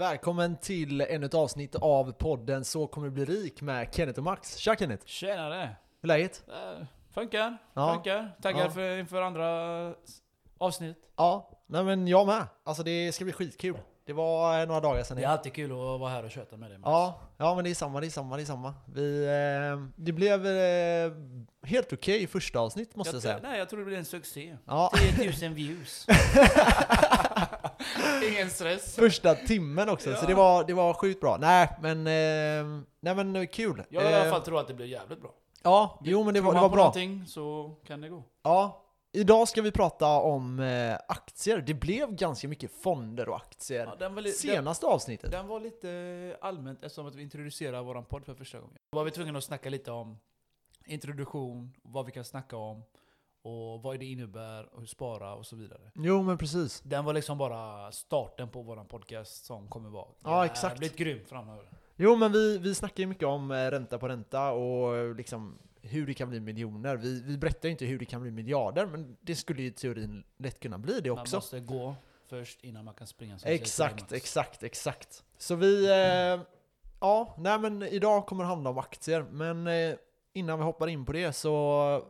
Välkommen till ännu ett avsnitt av podden Så kommer du bli rik med Kenneth och Max. Tja Kenneth! Tjenare! Hur är läget? Äh, funkar, Ja. funkar. Taggad Ja. för, inför andra avsnitt. Ja, nej men jag med. Alltså det ska bli skitkul. Det var eh, några dagar sedan. Det är alltid kul att vara här och köta med dig Max. Ja, ja men det är samma, det är samma, det är samma. Vi, eh, det blev eh, helt okej första avsnitt måste jag, säga. Nej, jag tror det blir en succé. Ja, 10 000 views. Ingen stress. första timmen också, så Ja. det var, det var sjukt bra. Nej men, eh, nej men eh, kul. Jag i alla Eh, fall tror att det blir jävligt bra. Ja, jo men det var, det var bra. någonting så kan det gå. Ja, idag ska vi prata om eh, aktier. Det blev ganska mycket fonder och aktier. Ja, den, li- den, Senaste avsnittet. den var lite allmänt eftersom att vi introducerar våran podd för första gången. Då var vi tvungna att snacka lite om introduktion, vad vi kan snacka om och vad det innebär och hur spara och så vidare. Jo men precis. Den var liksom bara starten på våran podcast som kommer vara Ja, exakt. jävligt grym framöver. Jo men vi, vi snackar ju mycket om eh, ränta på ränta och eh, liksom hur det kan bli miljoner. Vi, vi berättar ju inte hur det kan bli miljarder, men det skulle ju i teorin lätt kunna bli det Man också. måste gå först innan man kan springa. Exakt, exakt, exakt. Så vi... Eh, ja, nej men idag kommer det handla om aktier, men eh, innan vi hoppar in på det så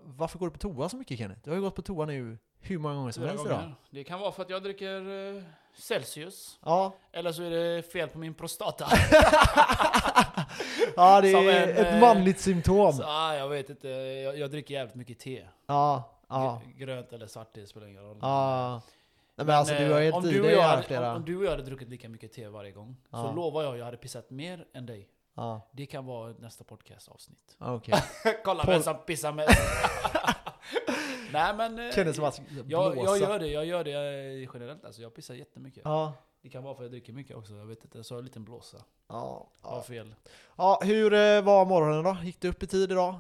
varför går du på toa så mycket Kenneth? Du har ju gått på toa nu hur många gånger som helst idag. Det kan vara för att jag dricker eh, Celsius. Ja, Eller så är det fel på min prostata. ja det är en, ett eh, manligt symptom. så, ah, jag vet inte, jag, jag dricker jävligt mycket te. Ja, ja, Grönt eller svart te spelar ingen roll. ja. Nej men alltså du har eh, helt om, du och jag hade, om, om du och jag hade druckit lika mycket te varje gång, Ja. så lovar jag jag hade pissat mer än dig. Ja, Det kan vara nästa podcastavsnitt. okej. Kolla Paul- vem som pissar mest. Nej men... eh, Kändes som att jag, jag gör det, jag gör det generellt alltså. Jag pissar jättemycket. Ja, Det kan vara för att jag dricker mycket också, jag vet inte. Så har jag en liten blåsa. ja, Var ja. fel. ja. Hur eh, var morgonen då? Gick du upp i tid idag?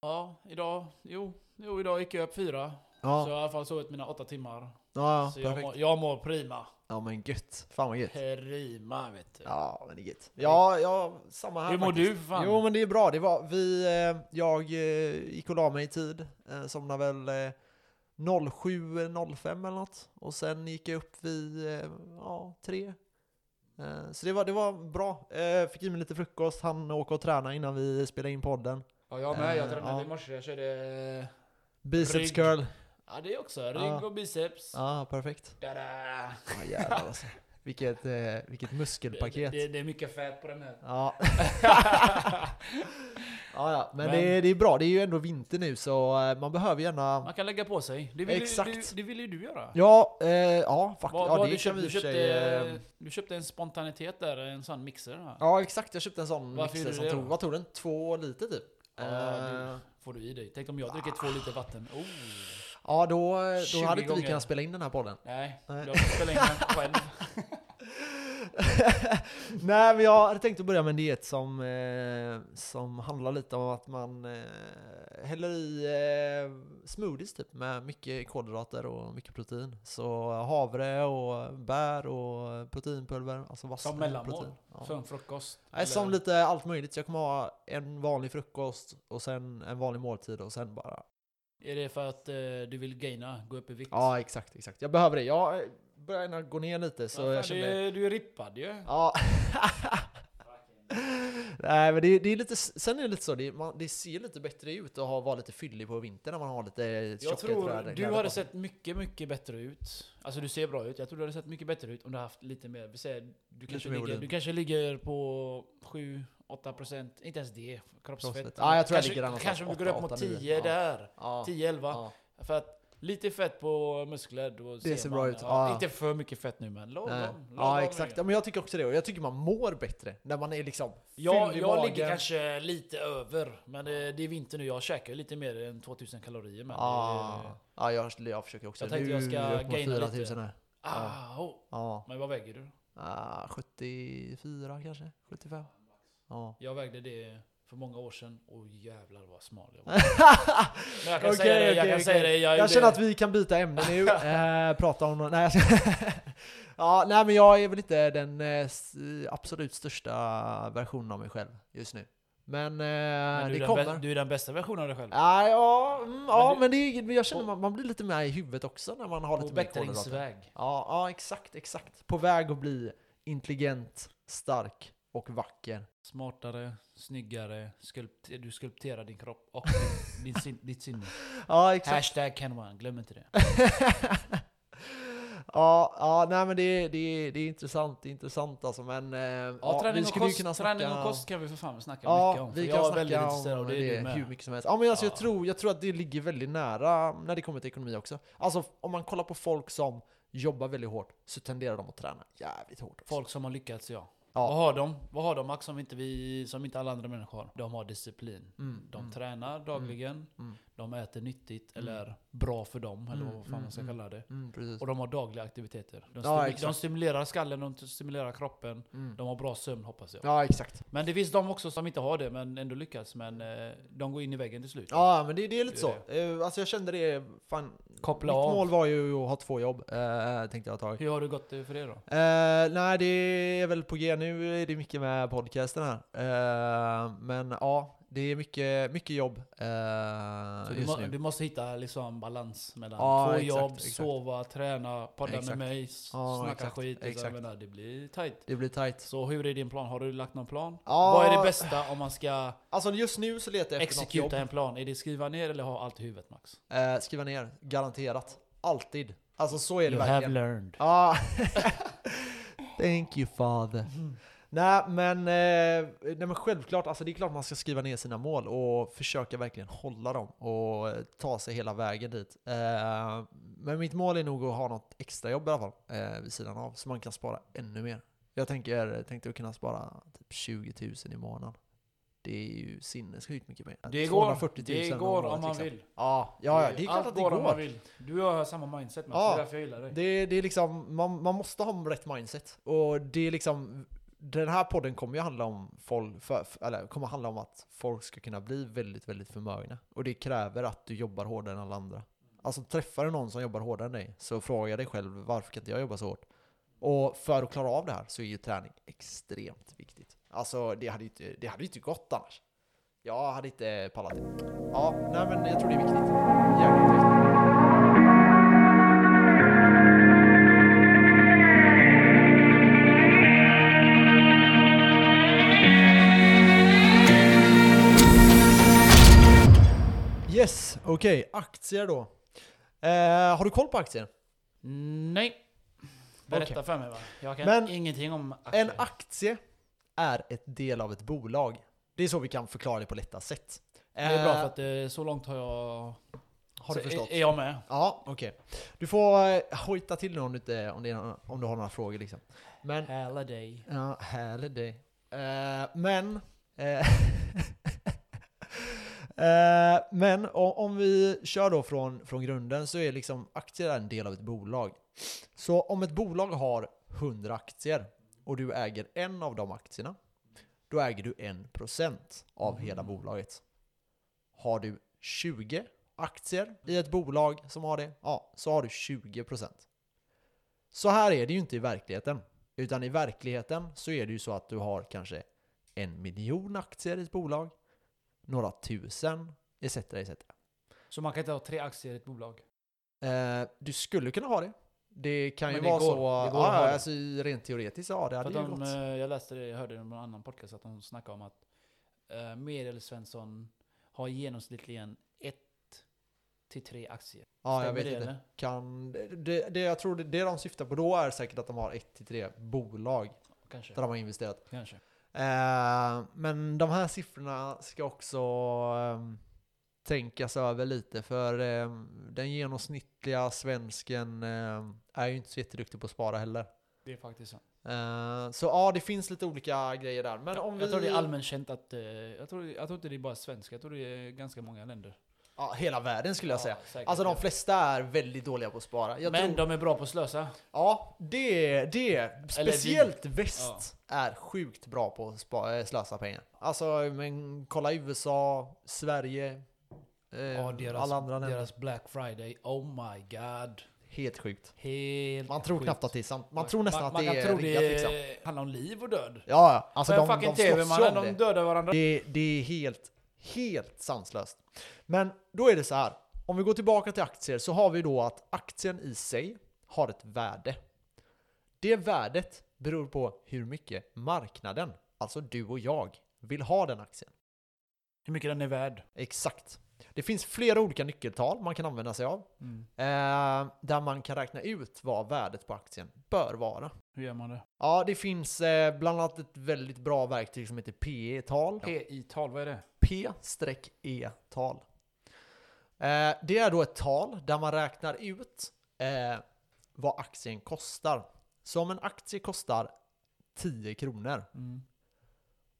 Ja, idag, jo, jo idag gick jag upp fyra. Så Ja, jag har i alla fall sovit mina åtta timmar. ja, så jag mår, jag mår prima. Ja men gött. Fan vad gött. Prima vet du. Ja, men det är gött. Ja, ja, samma här Hur mår faktiskt. du för fan? Jo men det är bra. Det var, vi, eh, jag eh, gick och la mig i tid. Eh, somnade väl eh, 07.05 eller något. Och sen gick jag upp vid eh, ja, tre. Eh, så det var, det var bra. Eh, fick i mig lite frukost, han åka och träna innan vi spelade in podden. Ja, jag med. Jag tränade i morse. Jag körde... Biceps Rygg. curl. Ja, det är också. Rygg Ja. och biceps. Ja, perfekt. Tada! Ja, jävlar alltså. Vilket, eh, vilket Det, muskelpaket. det, det är mycket fett på den här. Ja. ja, ja, men, Men- Det, det är bra. Det är ju ändå vinter nu så eh, man behöver gärna... Man kan lägga på sig. Det vill, Exakt. Ju, det, det vill ju du göra. Ja, eh, ja, fuck, Vad- ja vad det du, i du, köpte, sig... eh, du köpte en spontanitet där, en sån mixer. Här. Ja, exakt. Jag köpte en sån Varför mixer som det tog, vad tog den? Två liter typ? Ja, det får du i dig. Tänk om jag dricker två liter vatten. Oh. Ja, då, då 20 hade inte vi kunnat spela in den här podden. Nej, Nej. jag spela in den själv. Nej, men jag hade tänkt att börja med en diet som, eh, som handlar lite om att man eh, häller i eh, smoothies typ med mycket kolhydrater och mycket protein. Så havre och bär och proteinpulver, alltså. Som mellanmål? Ja. En frukost. Nej, som Eller- lite allt möjligt. Så jag kommer ha en vanlig frukost och sen en vanlig måltid och sen bara... Är det för att eh, du vill gaina, gå upp i vikt? Ja, exakt, exakt. Jag behöver det. Jag börjar gärna gå ner lite så fan, jag känner... du, är- du är rippad ju. Ja. Nej men det, det är lite, sen är det lite så, det, man, det ser lite bättre ut att ha, vara lite fyllig på vintern när man har lite Jag tjockare tror kläder- du hade sett mycket, mycket bättre ut. Alltså du ser bra ut. Jag tror du hade sett mycket bättre ut om du haft lite mer, vi säger, du kanske, ligger, du kanske ligger på 7-8%, inte ens det, kroppsfett. Ja, jag tror jag kanske, ligger där någonstans, Kanske om du går upp mot 8, 9, 10 ja. där, Ja, 10-11. ja. För att lite fett på muskler, då Det ser bra man, ut, Ja, ja. Inte för mycket fett nu men lagom. Ja exakt, ja, men jag tycker också det. Och jag tycker man mår bättre när man är liksom Jag, fyllig i jag magen. ligger kanske lite över, men det, det är vinter nu. Jag käkar lite mer än 2000 kalorier. Men Ja, det, ja jag, jag försöker också. Jag tänkte nu jag ska jag gaina 4000 lite. här. ah, oh. Ja, Men vad väger du? ah, 74 kanske? 75? Ja. Jag vägde det för många år sedan, och jävlar vad smal jag var. Men jag kan Okej, säga det, jag kan okej. säga det. Jag, Jag känner att vi kan byta ämne nu, eh, prata om... Nej, ja, nej men jag är väl inte den eh, absolut största versionen av mig själv just nu. Men, eh, Men du, det är kommer. du är den bästa versionen av dig själv. Ja, ja, mm, ja du- men det jag känner och- man, man blir lite med i huvudet också när man har lite mer kolhydrater. Ja, ja, exakt, exakt. På väg att bli intelligent, stark och vacker. Smartare, snyggare, skulpt, du skulpterar din kropp och din, sin- ditt sinne. Ja, exakt. Hashtag One, glöm inte det. ja, ja, nej men det, det, det är intressant, det är intressant alltså men... eh, Ja, träning, vi och kost, kunna träning snacka- och kost kan vi för fan snacka Ja, mycket om. för vi jag kan är väldigt snacka intresserad av det, det med. hur mycket som helst. Ja men alltså jag, Ja. tror, jag tror att det ligger väldigt nära när det kommer till ekonomi också. Alltså om man kollar på folk som jobbar väldigt hårt så tenderar de att träna jävligt hårt. Också. Folk som har lyckats, ja. Ja. Vad har de? Vad har de Max som inte, vi, som inte alla andra människor har? De har disciplin. Mm, De mm. tränar dagligen, mm. De äter nyttigt, Mm. eller bra för dem, eller Mm, vad fan mm, man ska kalla det. Och de har dagliga aktiviteter. De, Ja, de stimulerar skallen, de stimulerar kroppen, de har bra sömn hoppas jag. Ja exakt. Men det finns de också som inte har det, men ändå lyckas. Men eh, de går in i väggen till slut. Ja men det, det är lite Det så. är Eh, Alltså jag kände det, fan. Koppla mitt av. mål var ju att ha två jobb, eh, tänkte jag tag. Hur har det gått för det då? Eh, nej, det är väl på G nu, är det mycket med podcasten här. Eh, men ja, det är mycket, mycket jobb eh, du, må, du måste hitta liksom balans mellan Ja, två exakt, jobb, exakt. sova, träna, podda Exakt. med mig, Ja, snacka exakt, skit. Exakt. exakt. Menar, det blir tight. Det blir tight. Så hur är din plan? Har du lagt någon plan? Ja, Vad är det bästa om man ska Alltså just nu så letar jag efter något jobb. en plan? Är det skriva ner eller ha allt i huvudet Max? Eh, skriva ner, garanterat. Alltid. Alltså så är det You have verkligen. learned. Ja. Thank you father. Nej men, eh, nej men självklart, alltså det är klart man ska skriva ner sina mål och försöka verkligen hålla dem och eh, ta sig hela vägen dit. Eh, men mitt mål är nog att ha något extrajobb i alla fall, eh, vid sidan av, så man kan spara ännu mer. Jag tänker, tänkte kunna spara typ 20 000 i månaden. Det är ju sinnessjukt mycket mer. Det går, 240 000 det går om man liksom. vill. Ja, ja, ja, det är klart Allt att det går om man går. vill. Du har samma mindset Max, Ja. det är därför jag gillar dig. Det, det är liksom, man, man måste ha rätt mindset. Och det är liksom, den här podden kommer ju handla om folk, för, för- eller kommer handla om att folk ska kunna bli väldigt, väldigt förmögna. Och det kräver att du jobbar hårdare än alla andra. Alltså träffar du någon som jobbar hårdare än dig, så fråga dig själv varför kan inte jag jobba så hårt? Och för att klara av det här så är ju träning extremt viktigt. Alltså det hade ju inte, det hade ju inte gått annars. Jag hade inte pallat det. Ja, nej men jag tror det är viktigt. Jävligt viktigt. Okej. Aktier då. Eh, har du koll på aktier? Nej. Berätta Okej. för mig va. Jag kan Men ingenting om aktier. En aktie är ett del av ett bolag. Det är så vi kan förklara det på lätta sätt. det är bra Eh, för att eh, så långt har jag... Har du så förstått? Är, jag med? Ja, okej. Du får eh, hojta till nu om du, inte, om, det är, om du har några frågor liksom. Men, Halliday. ja, härlig det. Eh, men, eh, eh, men o- om vi kör då från, från grunden så är liksom aktier en del av ett bolag. Så om ett bolag har 100 aktier och du äger en av de aktierna, då äger du 1% av hela Mm. bolaget. Har du 20 aktier i ett bolag som har det, ja, så har du 20%. Så här är det ju inte i verkligheten. Utan i verkligheten så är det ju så att du har kanske en miljon aktier i ett bolag, några tusen, etc. etc. Så man kan inte ha tre aktier i ett bolag? Eh, du skulle kunna ha det. Det kan ju Men det vara går- så, det går att ja, alltså rent teoretiskt, ja det hade ju de, gått. eh, jag läste det, jag hörde det i någon annan podcast att de snackade om att uh, Medelsvensson har genomsnittligen ett till tre aktier. Ja, jag Stämmer vet det, inte. eller? Kan, det, det, jag tror det, det de syftar på då är säkert att de har ett till tre bolag Kanske. där de har investerat. Kanske. Eh, men de här siffrorna ska också ehm, tänkas över lite för ehm, den genomsnittliga svensken är ju inte så jätteduktig på att spara heller. Det är faktiskt så. Eh, så ja, det finns lite olika grejer där. Men om jag vi... tror det är allmänt känt att, eh, jag, tror, jag tror inte det är bara svenska, jag tror det är ganska många länder. Ja, hela världen skulle jag säga. säkert. Alltså de flesta är väldigt dåliga på att spara. Jag Men tror, de är bra på att slösa. Ja, det, det. Speciellt väst är sjukt bra på att spa, eh, slösa pengar. Alltså, men kolla USA, Sverige, eh, Ja, deras, alla andra länder. deras Black Friday, oh my god. Helt sjukt. Helt Man tror sjukt. knappt att det är sant. Man tror nästan man, att man det kan är tro riggat det liksom. handlar om liv och död. Ja, ja. Alltså För de, de slåss ju TV-mannen, om de det. dödar varandra. det. Det är helt, helt sanslöst. Men då är det så här. Om vi går tillbaka till aktier så har vi då att aktien i sig har ett värde. Det värdet beror på hur mycket marknaden, alltså du och jag, vill ha den aktien. Hur mycket den är värd. Exakt. Det finns flera olika nyckeltal man kan använda sig av. Eh, där man kan räkna ut vad värdet på aktien bör vara. Hur gör man det? Ja, det finns eh, bland annat ett väldigt bra verktyg som heter PE-tal. PI-tal, vad är det? P-E-tal. Eh, det är då ett tal där man räknar ut eh, vad aktien kostar. Så om en aktie kostar 10 kronor Mm.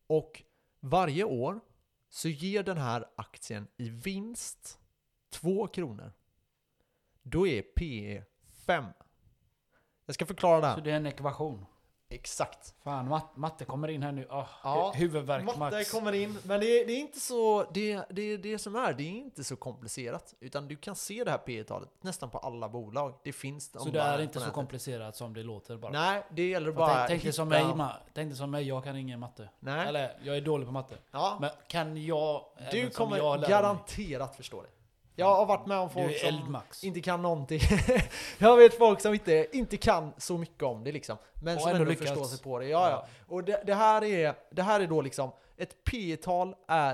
och varje år så ger den här aktien i vinst 2 kronor. Då är PE 5. Jag ska förklara det Så här. det är en ekvation. Exakt. Fan, mat matte kommer in här nu. Oh, Ja, huvudvärk Matte max. kommer in, men det är, det är inte så, det, det, det som är, det är inte så komplicerat. Utan du kan se det här P talet nästan på alla bolag. Det finns Så de det är inte så komplicerat som det låter bara. Nej, det gäller För bara tänk, tänk som mig, ma. Tänk dig som mig, jag kan ingen matte. Nej, Eller, jag är dålig på matte. ja. Men kan jag, du kommer jag, garanterat förstå det. Jag har varit med om folk som eldmax. inte kan någonting. jag vet folk som inte, inte kan så mycket om det liksom. Men Och som ändå ändå lyckats. förstår sig på det. Ja, ja. Och det, det, här är, det här är då liksom, ett P-tal är,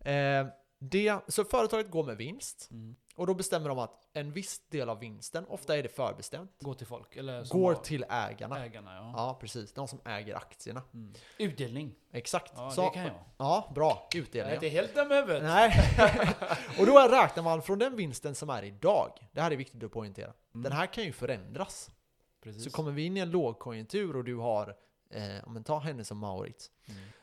eh, det, så företaget går med vinst. Mm. Och då bestämmer de att en viss del av vinsten, ofta är det förbestämt, Gå till folk. Eller går till ägarna. ägarna. Ja. Ja, precis. De som äger aktierna. Mm. Utdelning. Exakt. Ja, så, det kan jag. Ja, bra. Jag är Utdelning. inte helt dum huvudet. Nej. och då räknar man från den vinsten som är idag. Det här är viktigt att poängtera. Mm. Den här kan ju förändras. Precis. Så kommer vi in i en lågkonjunktur och du har, eh, om man tar henne som Maurits,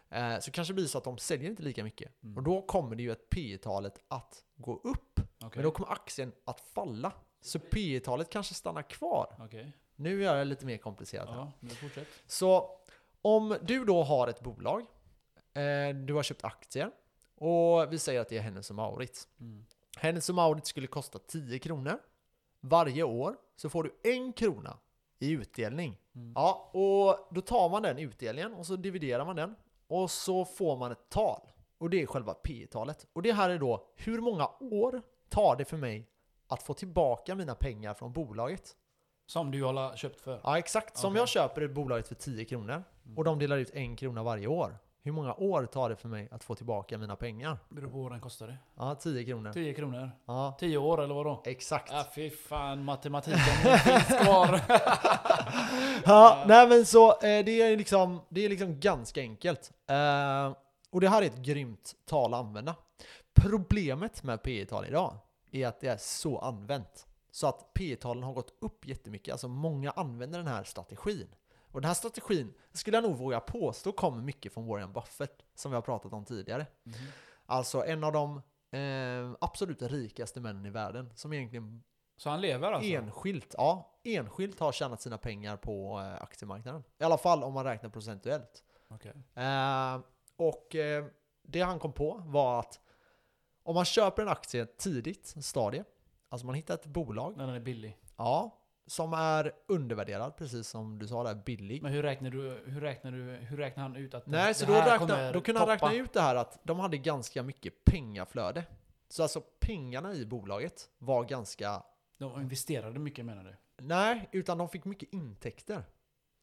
Mm. eh, så kanske det blir så att de säljer inte lika mycket. Mm. Och då kommer det ju ett P talet att gå upp. Okej. Men då kommer aktien att falla. Så P talet kanske stannar kvar. Okej. Nu gör jag det lite mer komplicerat. här. Ja, fortsätt. Så om du då har ett bolag, eh, du har köpt aktier och vi säger att det är Hennes och Maurits. Mm. Hennes och Maurits skulle kosta 10 kronor. Varje år så får du en krona i utdelning. Mm. Ja, och då tar man den utdelningen och så dividerar man den och så får man ett tal. Och det är själva P-talet. Och det här är då hur många år tar det för mig att få tillbaka mina pengar från bolaget? Som du har köpt för. Ja, exakt. Som Okej. jag köper ett bolaget för 10 kronor och de delar ut en krona varje år. Hur många år tar det för mig att få tillbaka mina pengar? Beror på vad den kostade. Ja, 10 kronor. 10 kronor. Ja, 10 år eller vadå? exakt. Ja, fy fan, matematiken finns kvar. Ja, nej men så eh, det är liksom, det är liksom ganska enkelt. Eh, och det här är ett grymt tal att använda. Problemet med P tal idag är att det är så använt. Så att P talen har gått upp jättemycket. Alltså många använder den här strategin. Och den här strategin skulle jag nog våga påstå kommer mycket från Warren Buffett, som vi har pratat om tidigare. Mhm. Alltså en av de eh, absolut rikaste männen i världen, som egentligen Så han lever alltså? enskilt, ja, enskilt har tjänat sina pengar på eh, aktiemarknaden. I alla fall om man räknar procentuellt. Okej. Eh, och eh, det han kom på var att om man köper en aktie tidigt stadie, alltså man hittar ett bolag, När den är billig. ja, som är undervärderad, precis som du sa där, billig. Men hur räknar du, hur räknar du, hur räknar han ut att Nej, det så då, här räkna, då kunde han räkna ut det här att de hade ganska mycket pengaflöde. Så alltså pengarna i bolaget var ganska De investerade mycket menar du? Nej, utan de fick mycket intäkter.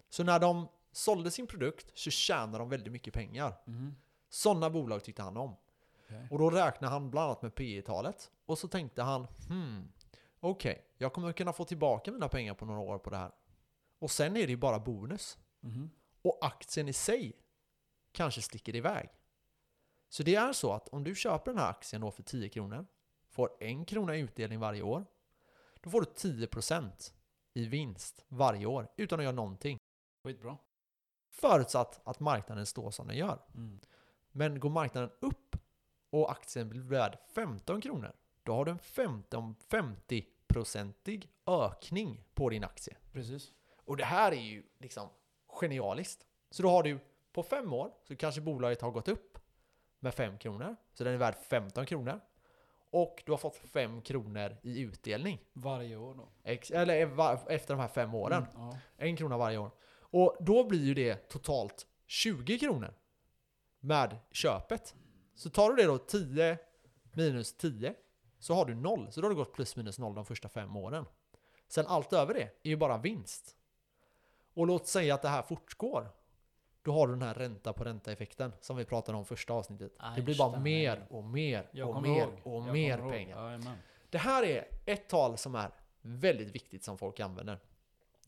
Så när de sålde sin produkt så tjänade de väldigt mycket pengar. Mhm. Sådana bolag tyckte han om. Okej. Och då räknade han bland annat med P talet Och så tänkte han, hmm, okej, jag kommer kunna få tillbaka mina pengar på några år på det här. Och sen är det ju bara bonus. Mhm. Och aktien i sig kanske sticker iväg. Så det är så att om du köper den här aktien då för 10 kronor, får en krona i utdelning varje år, då får du 10% i vinst varje år utan att göra någonting. Skitbra. Förutsatt att marknaden står som den gör. Mm. Men går marknaden upp och aktien blir värd 15 kronor, då har du en 15 50-procentig ökning på din aktie. Precis. Och det här är ju liksom genialiskt. Så då har du på fem år så kanske bolaget har gått upp med 5 kronor. Så den är värd 15 kronor. Och du har fått 5 kronor i utdelning. Varje år då. Ex- eller va- efter de här fem åren. Mm, ja. En krona varje år. Och då blir ju det totalt 20 kronor med köpet. Så tar du det då 10 minus 10 så har du noll. Så då har du gått plus minus noll de första fem åren. Sen allt över det är ju bara vinst. Och låt säga att det här fortgår. Då har du den här ränta på ränta-effekten som vi pratade om första avsnittet. Ah, det blir bara det. mer och mer och mer ihåg. och Jag mer ihåg. pengar. Det här är ett tal som är väldigt viktigt som folk använder.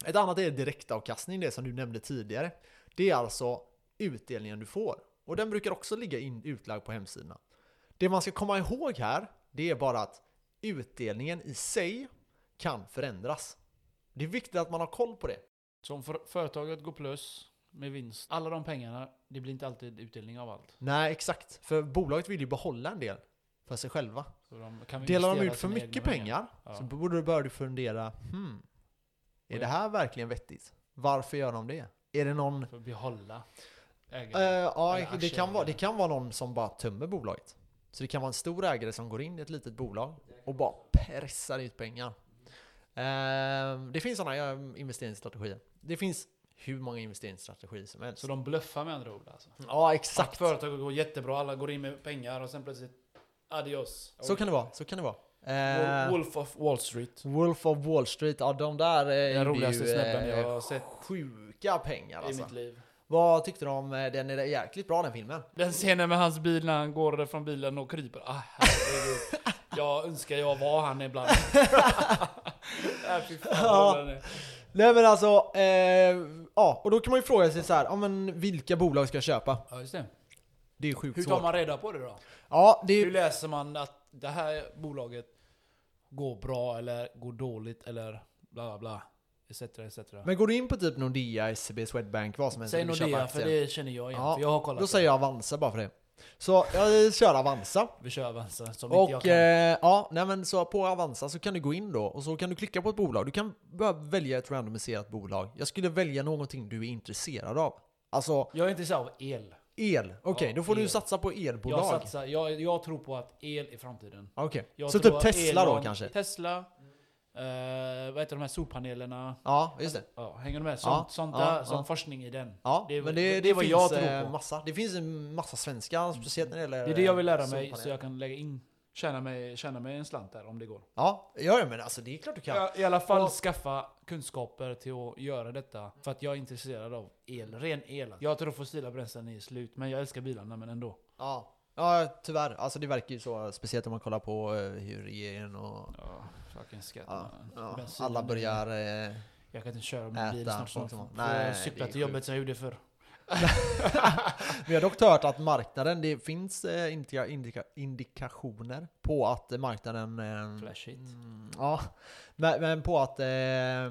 Ett annat är direktavkastning, det som du nämnde tidigare. Det är alltså utdelningen du får. Och den brukar också ligga in, utlagd på hemsidorna. Det man ska komma ihåg här, det är bara att utdelningen i sig kan förändras. Det är viktigt att man har koll på det. Så om för, företaget går plus med vinst, alla de pengarna, det blir inte alltid utdelning av allt. Nej, exakt. För bolaget vill ju behålla en del för sig själva. De Delar de ut för mycket pengar Ja. så borde du börja fundera, hmm, är det här verkligen vettigt? Varför gör de det? Är det någon... För att behålla Eh, ägare. ja, Eller det kan, vara, det kan vara någon som bara tömmer bolaget. Så det kan vara en stor ägare som går in i ett litet bolag och bara pressar ut pengar. Eh, det finns sådana investeringsstrategier. Det finns hur många investeringsstrategier som helst. Så de bluffar med andra ord alltså. Ja, Att exakt. företaget går jättebra, alla går in med pengar och sen plötsligt adios. Så kan det vara. Så kan det vara. Eh, Wolf of Wall Street. Wolf of Wall Street, ja de där är Den roligaste snubben jag har sett sjuka pengar i alltså. mitt liv. Vad tyckte du om eh, den? Är jäkligt bra den filmen? Den scenen med hans bil när han går från bilen och kryper. Ah, herregud. jag önskar jag var han ibland. äh, fy fan, Ja. Nej men alltså, eh, ja och då kan man ju fråga sig så här, ja men vilka bolag ska jag köpa? Ja, just det. Det är sjukt Hur tar svårt. man reda på det då? Ja, det är Hur läser man att det här bolaget går bra eller går dåligt eller bla bla bla. Etc, etc. Men går du in på typ Nordea, SEB, Swedbank, vad som helst Säg och Nordea, för det känner jag igen. Ja, för jag har kollat. Då säger jag Avanza bara för det. Så jag kör Avanza. Vi kör Avanza, som inte jag Och kan. eh, ja, nej men så på Avanza så kan du gå in då och så kan du klicka på ett bolag. Du kan bara välja ett randomiserat bolag. Jag skulle välja någonting du är intresserad av. Alltså Jag är intresserad av el. el. Okej, Ja, då får du el. satsa på Jag, elbolag. satsar, jag, jag tror på att el är framtiden. Okej, Jag så typ Tesla då kanske? Tesla, eh, vad heter de här solpanelerna? Ja, just det. Ja, hänger du med? Sånt, Ja, sånt ja, där, som ja. forskning i den. Ja, Det är- men det det, är det, vad finns jag tror eh, på. massa. Det finns en massa svenska, speciellt när det gäller Det är det jag vill lära mig, solpaneler. så jag kan lägga in, tjäna mig, tjäna mig en slant där om det går. Ja, ja, ja, men alltså det är klart du kan. Ja, I alla fall Och- skaffa kunskaper till att göra detta. För att jag är intresserad av el, ren el. Jag tror fossila bränslen är slut, men jag älskar bilarna men ändå. Ja. ja, tyvärr. Alltså det verkar ju så, speciellt om man kollar på eh, hur regeringen och Ja, fucking skatt ja, ja, alla börjar... Eh, Jag kan inte köra Äta bil snart får Nej, cykla till jobbet som jag gjorde förr. Vi har dock hört att marknaden, det finns eh, indika, indika, indikationer på att marknaden... Eh, Flashigt. mm, ja, men, men på att eh, eh,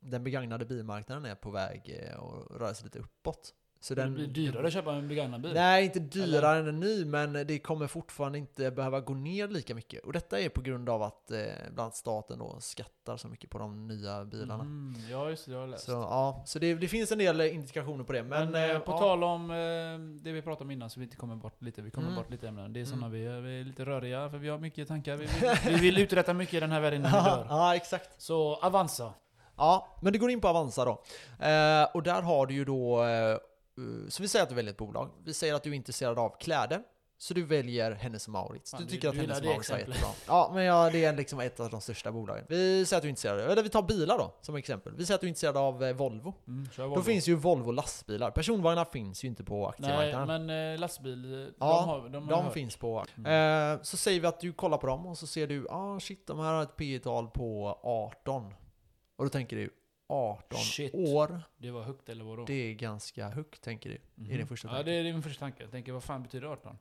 den begagnade bilmarknaden är på väg eh, att röra sig lite uppåt. Så Det den, blir dyrare att köpa en begagnad bil. Nej, inte dyrare än en ny, men det kommer fortfarande inte behöva gå ner lika mycket. Och detta är på grund av att eh, bland annat staten då skattar så mycket på de nya bilarna. Mm, ja, just det. Det har jag läst. Så ja, så det, det finns en del indikationer på det. Men, Men, eh, eh, på ja. tal om eh, det vi pratade om innan så vi inte kommer bort lite. Vi kommer Mm. bort lite ämnen. Det är Mm. sådana vi, är, vi är lite röriga för vi har mycket tankar. Vi vill, vi vill uträtta mycket i den här världen innan vi dör. ja, exakt. Så Avanza. Ja, men det går in på Avanza då. Eh, och där har du ju då, eh, så vi säger att du väljer ett bolag. Vi säger att du är intresserad av kläder. Så du väljer Hennes Mauritz. Du du- tycker att du gillar Hennes Mauritz exemplet. jättebra. Ja, men ja, det är liksom ett av de största bolagen. Vi säger att du är intresserad, eller vi tar bilar då som exempel. Vi säger att du är intresserad av eh, Volvo. Mm, kör Då Volvo. finns ju Volvo lastbilar. Personvagnar finns ju inte på Nej, aktiemarknaden. men eh, lastbil, eh, Ja, de har, de har De finns på. Mm. Eh, så säger vi att du kollar på dem och så ser du, ah shit, de här har ett P tal på 18. Och då tänker du, 18 Shit. år, Det var högt eller vadå? det är ganska högt tänker du. Mhm. är din första Ja, tanke. det är din första tanke. Jag tänker, vad fan betyder 18?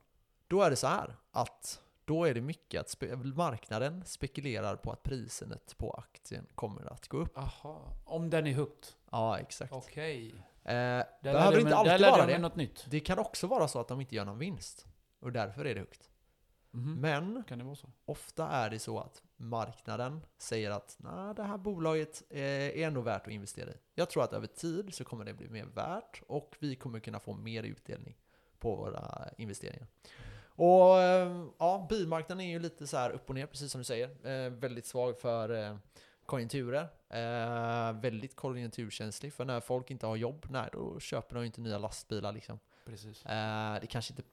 Då är det så här att då är det mycket att spe- marknaden spekulerar på att priset på aktien kommer att gå upp. Aha. Om den är högt? Ja, exakt. Okej. Eh, Där behöver inte alltid vara det. något nytt. Det kan också vara så att de inte gör någon vinst. Och därför är det högt. Mhm. Men ofta är det så att marknaden säger att Nej, det här bolaget eh, är ändå värt att investera i. Jag tror att över tid så kommer det bli mer värt och vi kommer kunna få mer utdelning på våra investeringar. Och eh, ja, bilmarknaden är ju lite så här upp och ner, precis som du säger. Eh, väldigt svag för eh, konjunkturer. Eh, väldigt konjunkturkänslig, för när folk inte har jobb, nej, då köper de inte nya lastbilar liksom. Precis. Eh, det kanske inte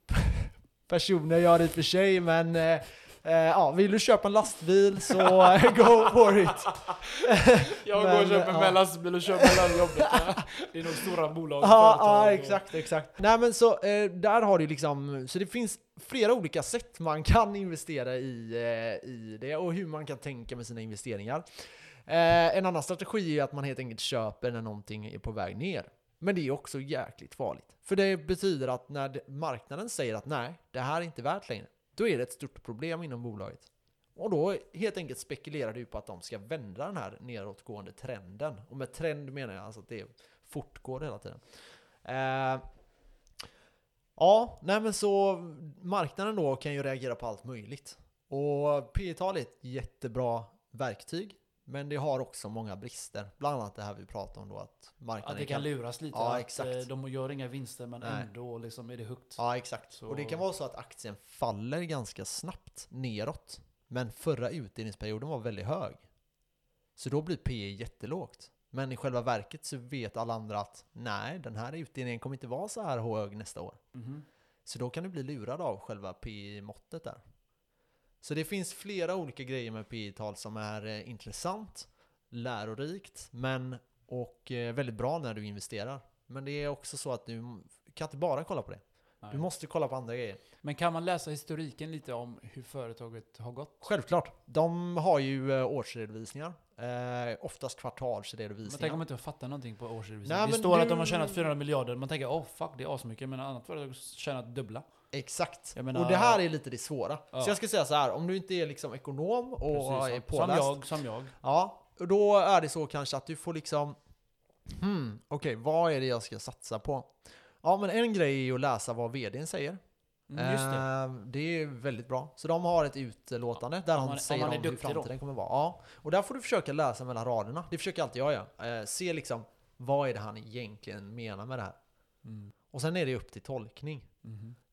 personer gör det i och för sig, men eh, Eh, ja, vill du köpa en lastbil så go for it. Jag Men, går och köper ja. med lastbil och kör mellan jobbet. Det är nog stora bolag Ja, ja och- exakt, exakt. Nej men så, eh, där har du liksom, så det finns flera olika sätt man kan investera i, eh, i det och hur man kan tänka med sina investeringar. Eh, en annan strategi är att man helt enkelt köper när någonting är på väg ner. Men det är också jäkligt farligt. För det betyder att när marknaden säger att nej, det här är inte värt längre, då är det ett stort problem inom bolaget. Och då helt enkelt spekulerar du på att de ska vända den här nedåtgående trenden. Och med trend menar jag alltså att det fortgår hela tiden. Eh, ja, nej men så marknaden då kan ju reagera på allt möjligt. Och P tal är ett jättebra verktyg. Men det har också många brister. Bland annat det här vi pratade om då att Att marknaden det kan luras lite. Ja, att exakt. eh, de gör inga vinster men Nej. ändå liksom är det högt. Ja, exakt. Så- Och det kan vara så att aktien faller ganska snabbt neråt. Men förra utdelningsperioden var väldigt hög. Så då blir P jättelågt. Men i själva verket så vet alla andra att nej, den här utdelningen kommer inte vara så här hög nästa år. Mhm. Så då kan du bli lurad av själva P-måttet där. Så det finns flera olika grejer med P-tal som är eh, intressant, lärorikt, men och eh, väldigt bra när du investerar. Men det är också så att du kan inte bara kolla på det. Nej. Du måste kolla på andra grejer. Men kan man läsa historiken lite om hur företaget har gått? Självklart. De har ju eh, årsredovisningar. Eh, oftast Men kvartalsredovisningar. tänk om man inte fattar någonting på årsredovisningen. Det står du- att de har tjänat 400 miljarder. Man tänker oh fuck det är asmycket. Men annat företag har tjänat dubbla. Exakt. Menar- och det här är lite det svåra. Ja. Så jag ska säga så här, om du inte är liksom ekonom och är Precis, som, som påläst. jag, som jag. Ja, då är det så kanske att du får liksom Hmm, okej, vad är det jag ska satsa på? Ja, men en grej är ju att läsa vad vdn säger. Mm, just det. Eh, det är väldigt bra. Så de har ett utlåtande där han man- säger om, hur duktig då. framtiden kommer vara. Ja, och där får du försöka läsa mellan raderna. Det försöker alltid jag göra. Eh, se liksom, vad är det han egentligen menar med det här? Mm. Och sen är det upp till tolkning.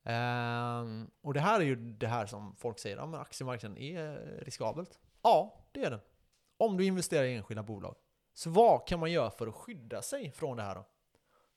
Ehm, och det här är ju det här som folk säger, ja men aktiemarknaden är riskabelt. Ja, det är den. Om du investerar i enskilda bolag. Så vad kan man göra för att skydda sig från det här då?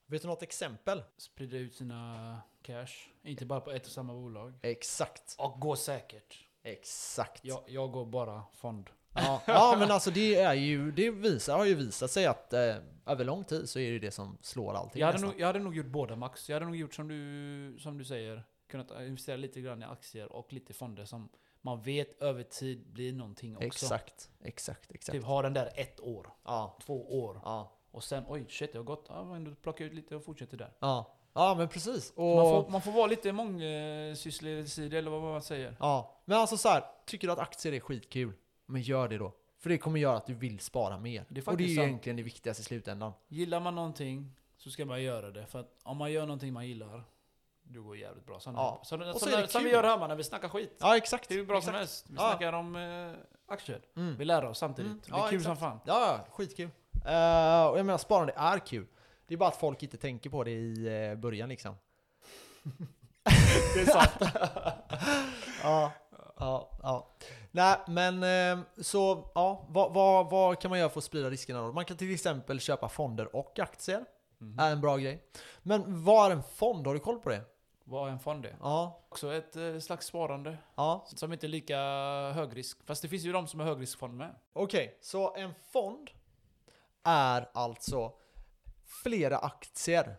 Vet du något exempel? Sprida ut sina cash. Inte bara på ett och samma bolag. Exakt. Och gå säkert. Exakt. Jag, jag går bara fond. Ja, ja men alltså det är ju, det visar, har ju visat sig att eh, över lång tid så är det det som slår allting Jag hade, nästan. nog, jag hade nog gjort båda Max. Jag hade nog gjort som du, som du säger. Kunnat investera lite grann i aktier och lite fonder som man vet över tid blir någonting också. Exakt, exakt, exakt. Typ ha den där ett år, Ja, två år. ja, Och sen oj shit det har gått. Ja men då plockar jag ut lite och fortsätter där. ja. Ja men precis. Och, Man får, man får vara lite mångsyssleriga eller vad man säger. Ja, men alltså så här, tycker du att aktier är skitkul? Men gör det då. För det kommer göra att du vill spara mer. Det är och det är ju sant. egentligen det viktigaste i slutändan. Gillar man någonting så ska man göra det. För att om man gör någonting man gillar, det går jävligt bra. Som, Ja. som, Och så som, är det som vi gör hemma när vi snackar skit. Ja, exakt. Det är hur bra som exakt. helst. Vi Ja. snackar om eh, aktier. Mm. Vi lär oss samtidigt. Mm. Det är Ja, kul exakt. som fan. Ja, ja, skitkul. Uh, och jag menar, sparande är kul. Det är bara att folk inte tänker på det i eh, början liksom. Det är sant. ja, ja, ja. Nej, men eh, så, ja, vad, vad, vad kan man göra för att sprida riskerna då? Man kan till exempel köpa fonder och aktier. Mhm. Är en bra grej. Men vad är en fond? Har du koll på det? Vad är en fond är? Ja, Också ett slags sparande. ja. Som inte är lika högrisk. Fast det finns ju de som är högriskfond med. Okej, så en fond är alltså flera aktier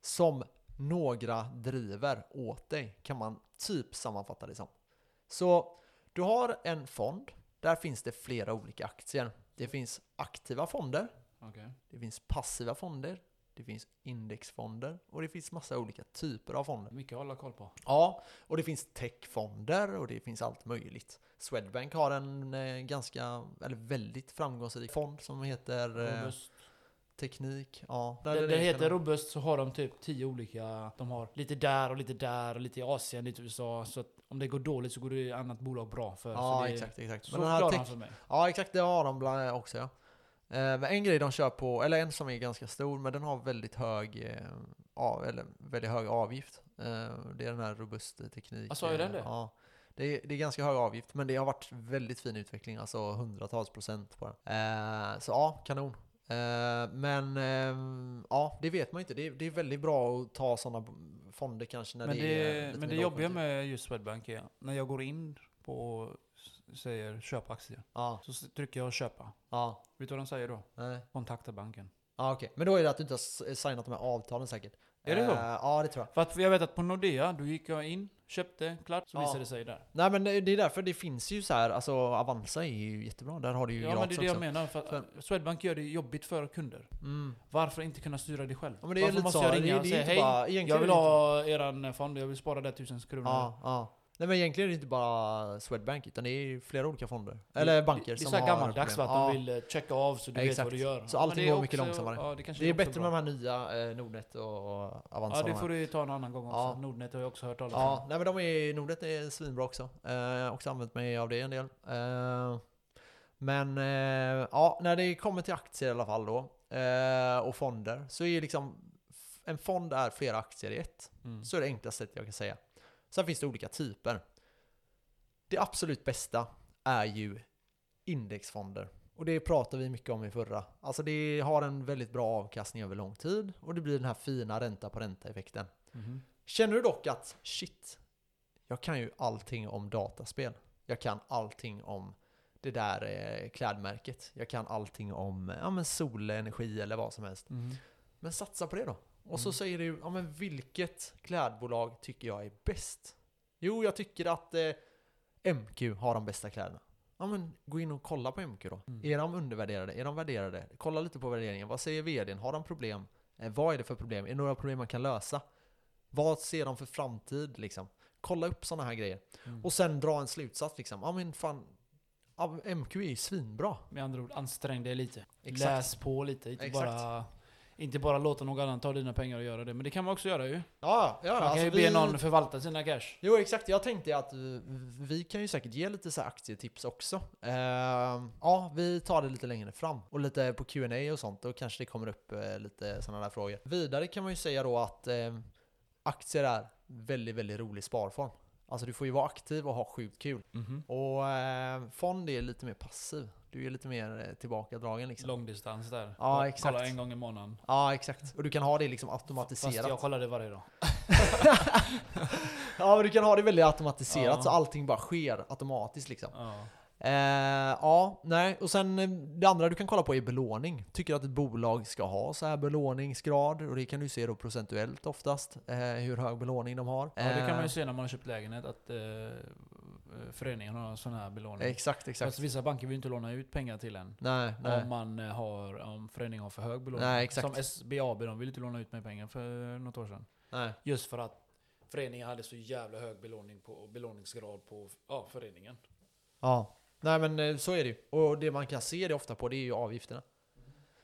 som några driver åt dig, kan man typ sammanfatta det som. Så du har en fond, där finns det flera olika aktier. Det finns aktiva fonder, Okej. det finns passiva fonder, det finns indexfonder och det finns massa olika typer av fonder. Mycket att hålla koll på. Ja, och det finns techfonder och det finns allt möjligt. Swedbank har en eh, ganska, eller väldigt framgångsrik fond som heter eh, Robust. Teknik. Ja, Det, det heter Robust så har de typ tio olika. De har lite där och lite där och lite i Asien, lite i USA. Så att om det går dåligt så går det annat bolag bra för. så Ja, det, exakt, exakt. Så Men den här tech, han för mig. ja, exakt, det har de bland också ja. Eh, Men en grej de kör på, eller en som är ganska stor, men den har väldigt hög, eh, ja, eller väldigt hög avgift. Eh, Det är den här robust teknik. Alltså, är den det? Ja. Det är, det är ganska hög avgift, men det har varit väldigt fin utveckling, alltså hundratals procent på den. Så ja, kanon. Men ja, det vet man inte. Det är, det är väldigt bra att ta sådana fonder kanske när Men det, det, är lite men det jobbiga med just Swedbank är när jag går in s- säger köp aktier. Ja, Så trycker jag köpa. ja, Vet du vad de säger då? nej. Kontakta banken. Ja, okej. Men då är det att du inte har signat de här avtalen säkert. Är det så? Eh, ja, det tror jag. För att jag vet att på Nordea, då gick jag in, köpte, klart, så Ja. visade det sig där. Nej men det är därför det finns ju så här, alltså Avanza är ju jättebra. Där har du ju Ja men det är det jag också. menar, för att För- Swedbank gör det jobbigt för kunder. Mm. Varför inte kunna styra det själv? Ja, men det är Varför måste så. jag ringa det och säga hej, bara- jag vill ha eran fond, jag vill spara där tusen kronor. Ja, ja. Nej men egentligen är det inte bara Swedbank utan det är flera olika fonder. Eller banker det, det är som så har gammaldags att Ja. de vill eh, checka av så du vet Exakt. vad du gör. Så allting är går mycket också- långsammare. Ja, det, Det är också bättre bra. med de här nya eh, Nordnet och Avanza. Ja de det får du ta en annan gång också. Ja. Nordnet har jag också hört talas Ja, om. nej men de är, Nordnet är svinbra också. Eh, Jag har också använt mig av det en del. Eh, men eh, ja, när det kommer till aktier i alla fall då, eh, och fonder, så är liksom en fond är flera aktier i ett. Mm. Så är det enklaste sättet jag kan säga. Sen finns det olika typer. Det absolut bästa är ju indexfonder. Och det pratade vi mycket om i förra. Alltså det har en väldigt bra avkastning över lång tid och det blir den här fina ränta på ränta-effekten. Mhm. Känner du dock att shit, jag kan ju allting om dataspel. Jag kan allting om det där eh, klädmärket. Jag kan allting om ja, men solenergi eller vad som helst. Mhm. Men satsa på det då. Och så Mm. säger du, ja men vilket klädbolag tycker jag är bäst? Jo, jag tycker att eh, MQ har de bästa kläderna. Ja men gå in och kolla på MQ då. Mm. Är de undervärderade? Är de värderade? Kolla lite på värderingen. Vad säger vdn? Har de problem? Eh, vad är det för problem? Är det några problem man kan lösa? Vad ser de för framtid liksom? Kolla upp sådana här grejer. Mm. Och sen dra en slutsats liksom. Ja men fan, MQ är ju svinbra. Med andra ord, ansträng dig lite. Exakt. Läs på lite. Inte Exakt. bara, inte bara låta någon annan ta dina pengar och göra det. Men det kan man också göra ju. Ja, ja. Man kan alltså ju vi- be någon förvalta sina cash. Jo exakt, jag tänkte att vi kan ju säkert ge lite så här aktietips också. Eh, ja, vi tar det lite längre fram. Och lite på Q&A och sånt, då kanske det kommer upp eh, lite sådana där frågor. Vidare kan man ju säga då att eh, aktier är väldigt, väldigt rolig sparform. Alltså du får ju vara aktiv och ha sjukt kul. Mhm. Och eh, fond är lite mer passiv. Du är lite mer eh, tillbakadragen liksom. Långdistans där. Ja, Jag exakt. Kolla en gång i månaden. Ja, exakt. Och du kan ha det liksom Fast automatiserat. jag kollar det varje dag. ja, men du kan ha det väldigt automatiserat Ja. så allting bara sker automatiskt liksom. Ja. Eh, ja, nej. Och sen eh, det andra du kan kolla på är belåning. Tycker att ett bolag ska ha så här belåningsgrad? Och det kan du se då procentuellt oftast. Eh, hur hög belåning de har. ja, det kan man Eh, ju se när man har köpt lägenhet att eh, föreningen har sån här belåning. Exakt, exakt. Fast vissa banker vill inte låna ut pengar till en. Nej, nej. Om man eh, har, om föreningen har för hög belåning. Nej, exakt. Som SBAB, de ville inte låna ut mig pengar för något år sedan. nej. Just för att föreningen hade så jävla hög belåning på, belåningsgrad på ja, föreningen. Ja. Nej men eh, så är det ju. Och det man kan se det ofta på det är ju avgifterna.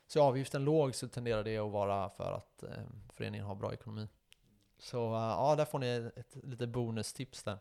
Så avgiften låg så tenderar det att vara för att eh, föreningen har bra ekonomi. Så eh, ja, där får ni ett lite bonustips där.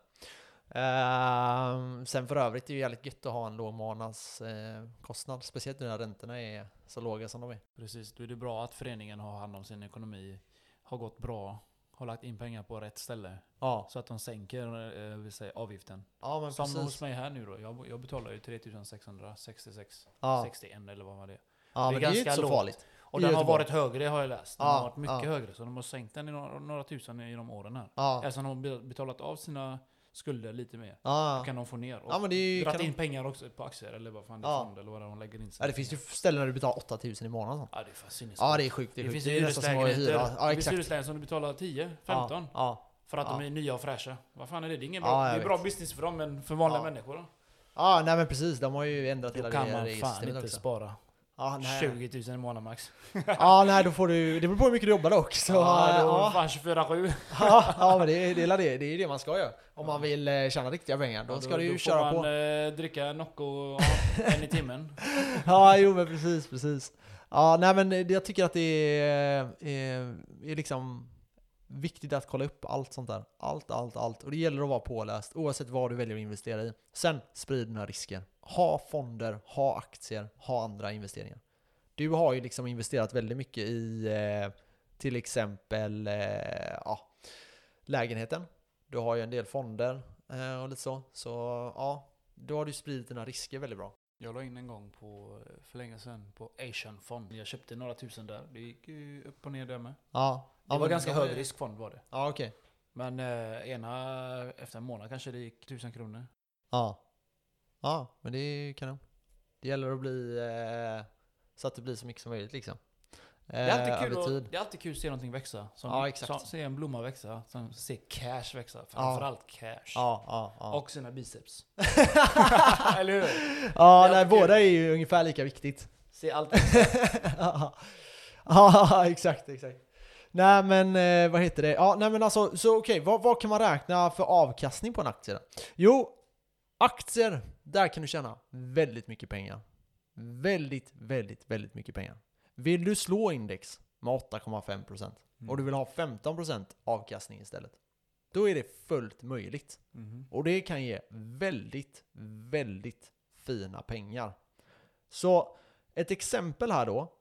Eh, sen för övrigt är det ju jävligt gött att ha en låg månadskostnad. Kostnad, speciellt när räntorna är så låga som de är. Precis, då är det bra att föreningen har hand om sin ekonomi. Har gått bra. Har lagt in pengar på rätt ställe. Ja, Så att de sänker eh, vill säga, avgiften. ja men Som precis. hos mig här nu då. Jag, jag betalar ju 3666. Ja, 61 eller vad var det ja det är men det är ju ganska inte så lågt. farligt. Och den har varit högre har jag läst. Den Ja, har varit mycket ja. högre. Så de har sänkt den i några, några tusen genom åren här. Ja, Eftersom de har betalat av sina skulder lite mer. ja. Då kan de få ner. Och ja men det är Kan in de, pengar också på aktier eller vad fan det är Ja. fond eller vad de lägger in ja, det finns ju ställen där du betalar 8000 i månaden. sånt. Ja det är fan sinnessjukt. Ja det är sjukt. Det, är Det sjukt. finns hyreslägenheter. Ja det finns hyreslägenheter som du betalar 10, 15. Ja. För att de är nya och fräscha. Vad fan är det? Det är ingen bra, det är bra business för dem men för vanliga Ja. människor då? Ja, nej men precis. De har ju ändrat Då hela kan det man fan inte också. spara Nej. 20 000 i månaden max. ja, nej då får du... Det beror på hur mycket du jobbar dock. Så, ja, då ja, fan 24-7. ja, men det, är- det, är det, det är det man ska göra. Om man vill eh, tjäna riktiga pengar. Då Ja, ska du ju då köra får man på. eh, dricka Nocco en i timmen. Ja, jo men precis, precis. Ja, nej men det- jag tycker att det är, är, är liksom viktigt att kolla upp allt sånt där. Allt, allt, allt. Och det gäller att vara påläst oavsett vad du väljer att investera i. Sen, sprid dina risker. Ha fonder, ha aktier, ha andra investeringar. Du har ju liksom investerat väldigt mycket i eh, till exempel eh, ja, lägenheten. Du har ju en del fonder eh, och lite så. Så ja, då har du spridit dina risker väldigt bra. Jag la in en gång på, eh, för länge sedan på Asian Fond. Jag köpte några tusen där. Det gick ju upp och ner där med. Ja, Det ja var ganska hög riskfond var det. Ja, okej. Men eh, ena efter en månad kanske det gick tusen kronor. Ja. Ja, men det är kanon. Det gäller att bli eh, så att det blir så mycket som möjligt liksom. Det är, Eh, alltid kul över att, det är alltid kul att se någonting växa. Som, Ja. Som, se en blomma växa, som se cash växa. Framförallt cash. Ja, ja, ja. Och sina biceps. Eller hur? ja, nej, kul. båda är ju ungefär lika viktigt. Se allt. ja, ja, exakt, exakt. Nej men eh, vad heter det? Ja, nej men alltså, så okej, vad, vad kan man räkna för avkastning på en aktie då? Jo, aktier, där kan du tjäna väldigt mycket pengar. Väldigt, väldigt, väldigt mycket pengar. Vill du slå index med 8,5% och du vill ha 15% avkastning istället, då är det fullt möjligt. Mhm. Och det kan ge väldigt, väldigt fina pengar. Så ett exempel här då,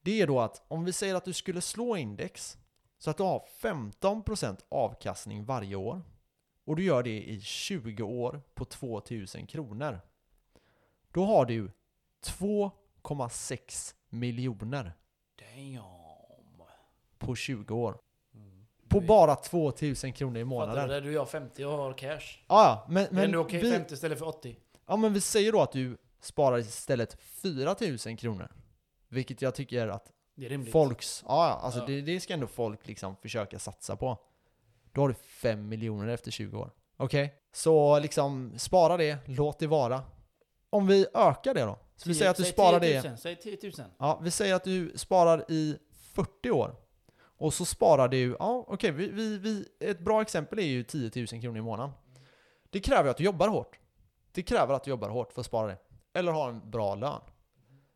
det är då att om vi säger att du skulle slå index så att du har 15% avkastning varje år och du gör det i 20 år på 2000 kronor. Då har du 2,6 miljoner Damn. på 20 år. Mm. På bara 2000 kronor i Fattar du månaden. det? Du är 50 och har cash. Ja, ja, men, Men, är okej vi, 50 istället för 80? Ja men vi säger då att du sparar istället 4000 kronor. Vilket jag tycker att Det folks, ja ja, alltså Ja. Det, det ska ändå folk liksom försöka satsa på. Då har du 5 miljoner efter 20 år. Okej? Så liksom spara det, låt det vara. Om vi ökar det då? Så vi säger att du sparar 10 det, 000, Säg 10 000. ja vi säger att du sparar i 40 år. Och så sparar du, ja okej, vi, vi, vi, ett bra exempel är ju 10 000 kronor i månaden. Det kräver att du jobbar hårt. Det kräver att du jobbar hårt för att spara det. Eller har en bra lön.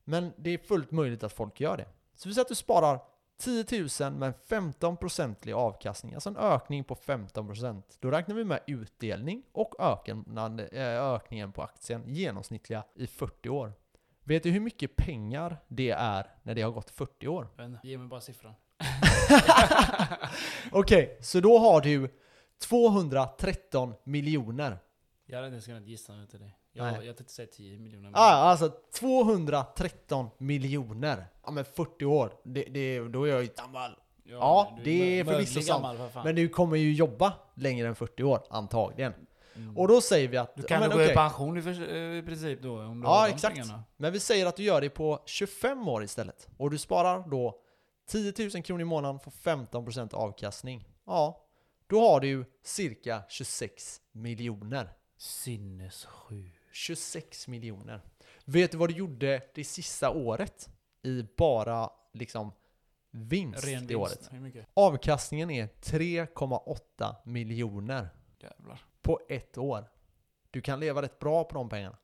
Men det är fullt möjligt att folk gör det. Så vi säger att du sparar 10 000 med en 15% avkastning, alltså en ökning på 15%. Då räknar vi med utdelning och eh, ökningen på aktien genomsnittliga i 40 år. Vet du hur mycket pengar det är när det har gått 40 år? Inte. Ge mig bara siffran. Okej, så då har du 213 miljoner. Jag hade inte ens kunnat gissa ut det. Nej. Jag, jag tänkte säga 10 miljoner. Ja, alltså 213 miljoner. Ja men 40 år, det, det, då är jag ju gammal. ja, du det är förvisso sant. för. Men du kommer ju jobba längre än 40 år, antagligen. Mm. Och då säger vi att... du ja, kan men gå okej. i pension i, för, i princip då? Om du Ja, exakt. pengarna. Men vi säger att du gör det på 25 år istället. Och du sparar då 10 000 kronor i månaden för 15% avkastning. Ja, då har du cirka 26 miljoner. Sinnessjuk. 26 miljoner. Vet du vad du gjorde det sista året? I bara liksom vinst Ren vinst. året. Avkastningen är 3,8 miljoner Jävlar. på ett år. Du kan leva rätt bra på de pengarna.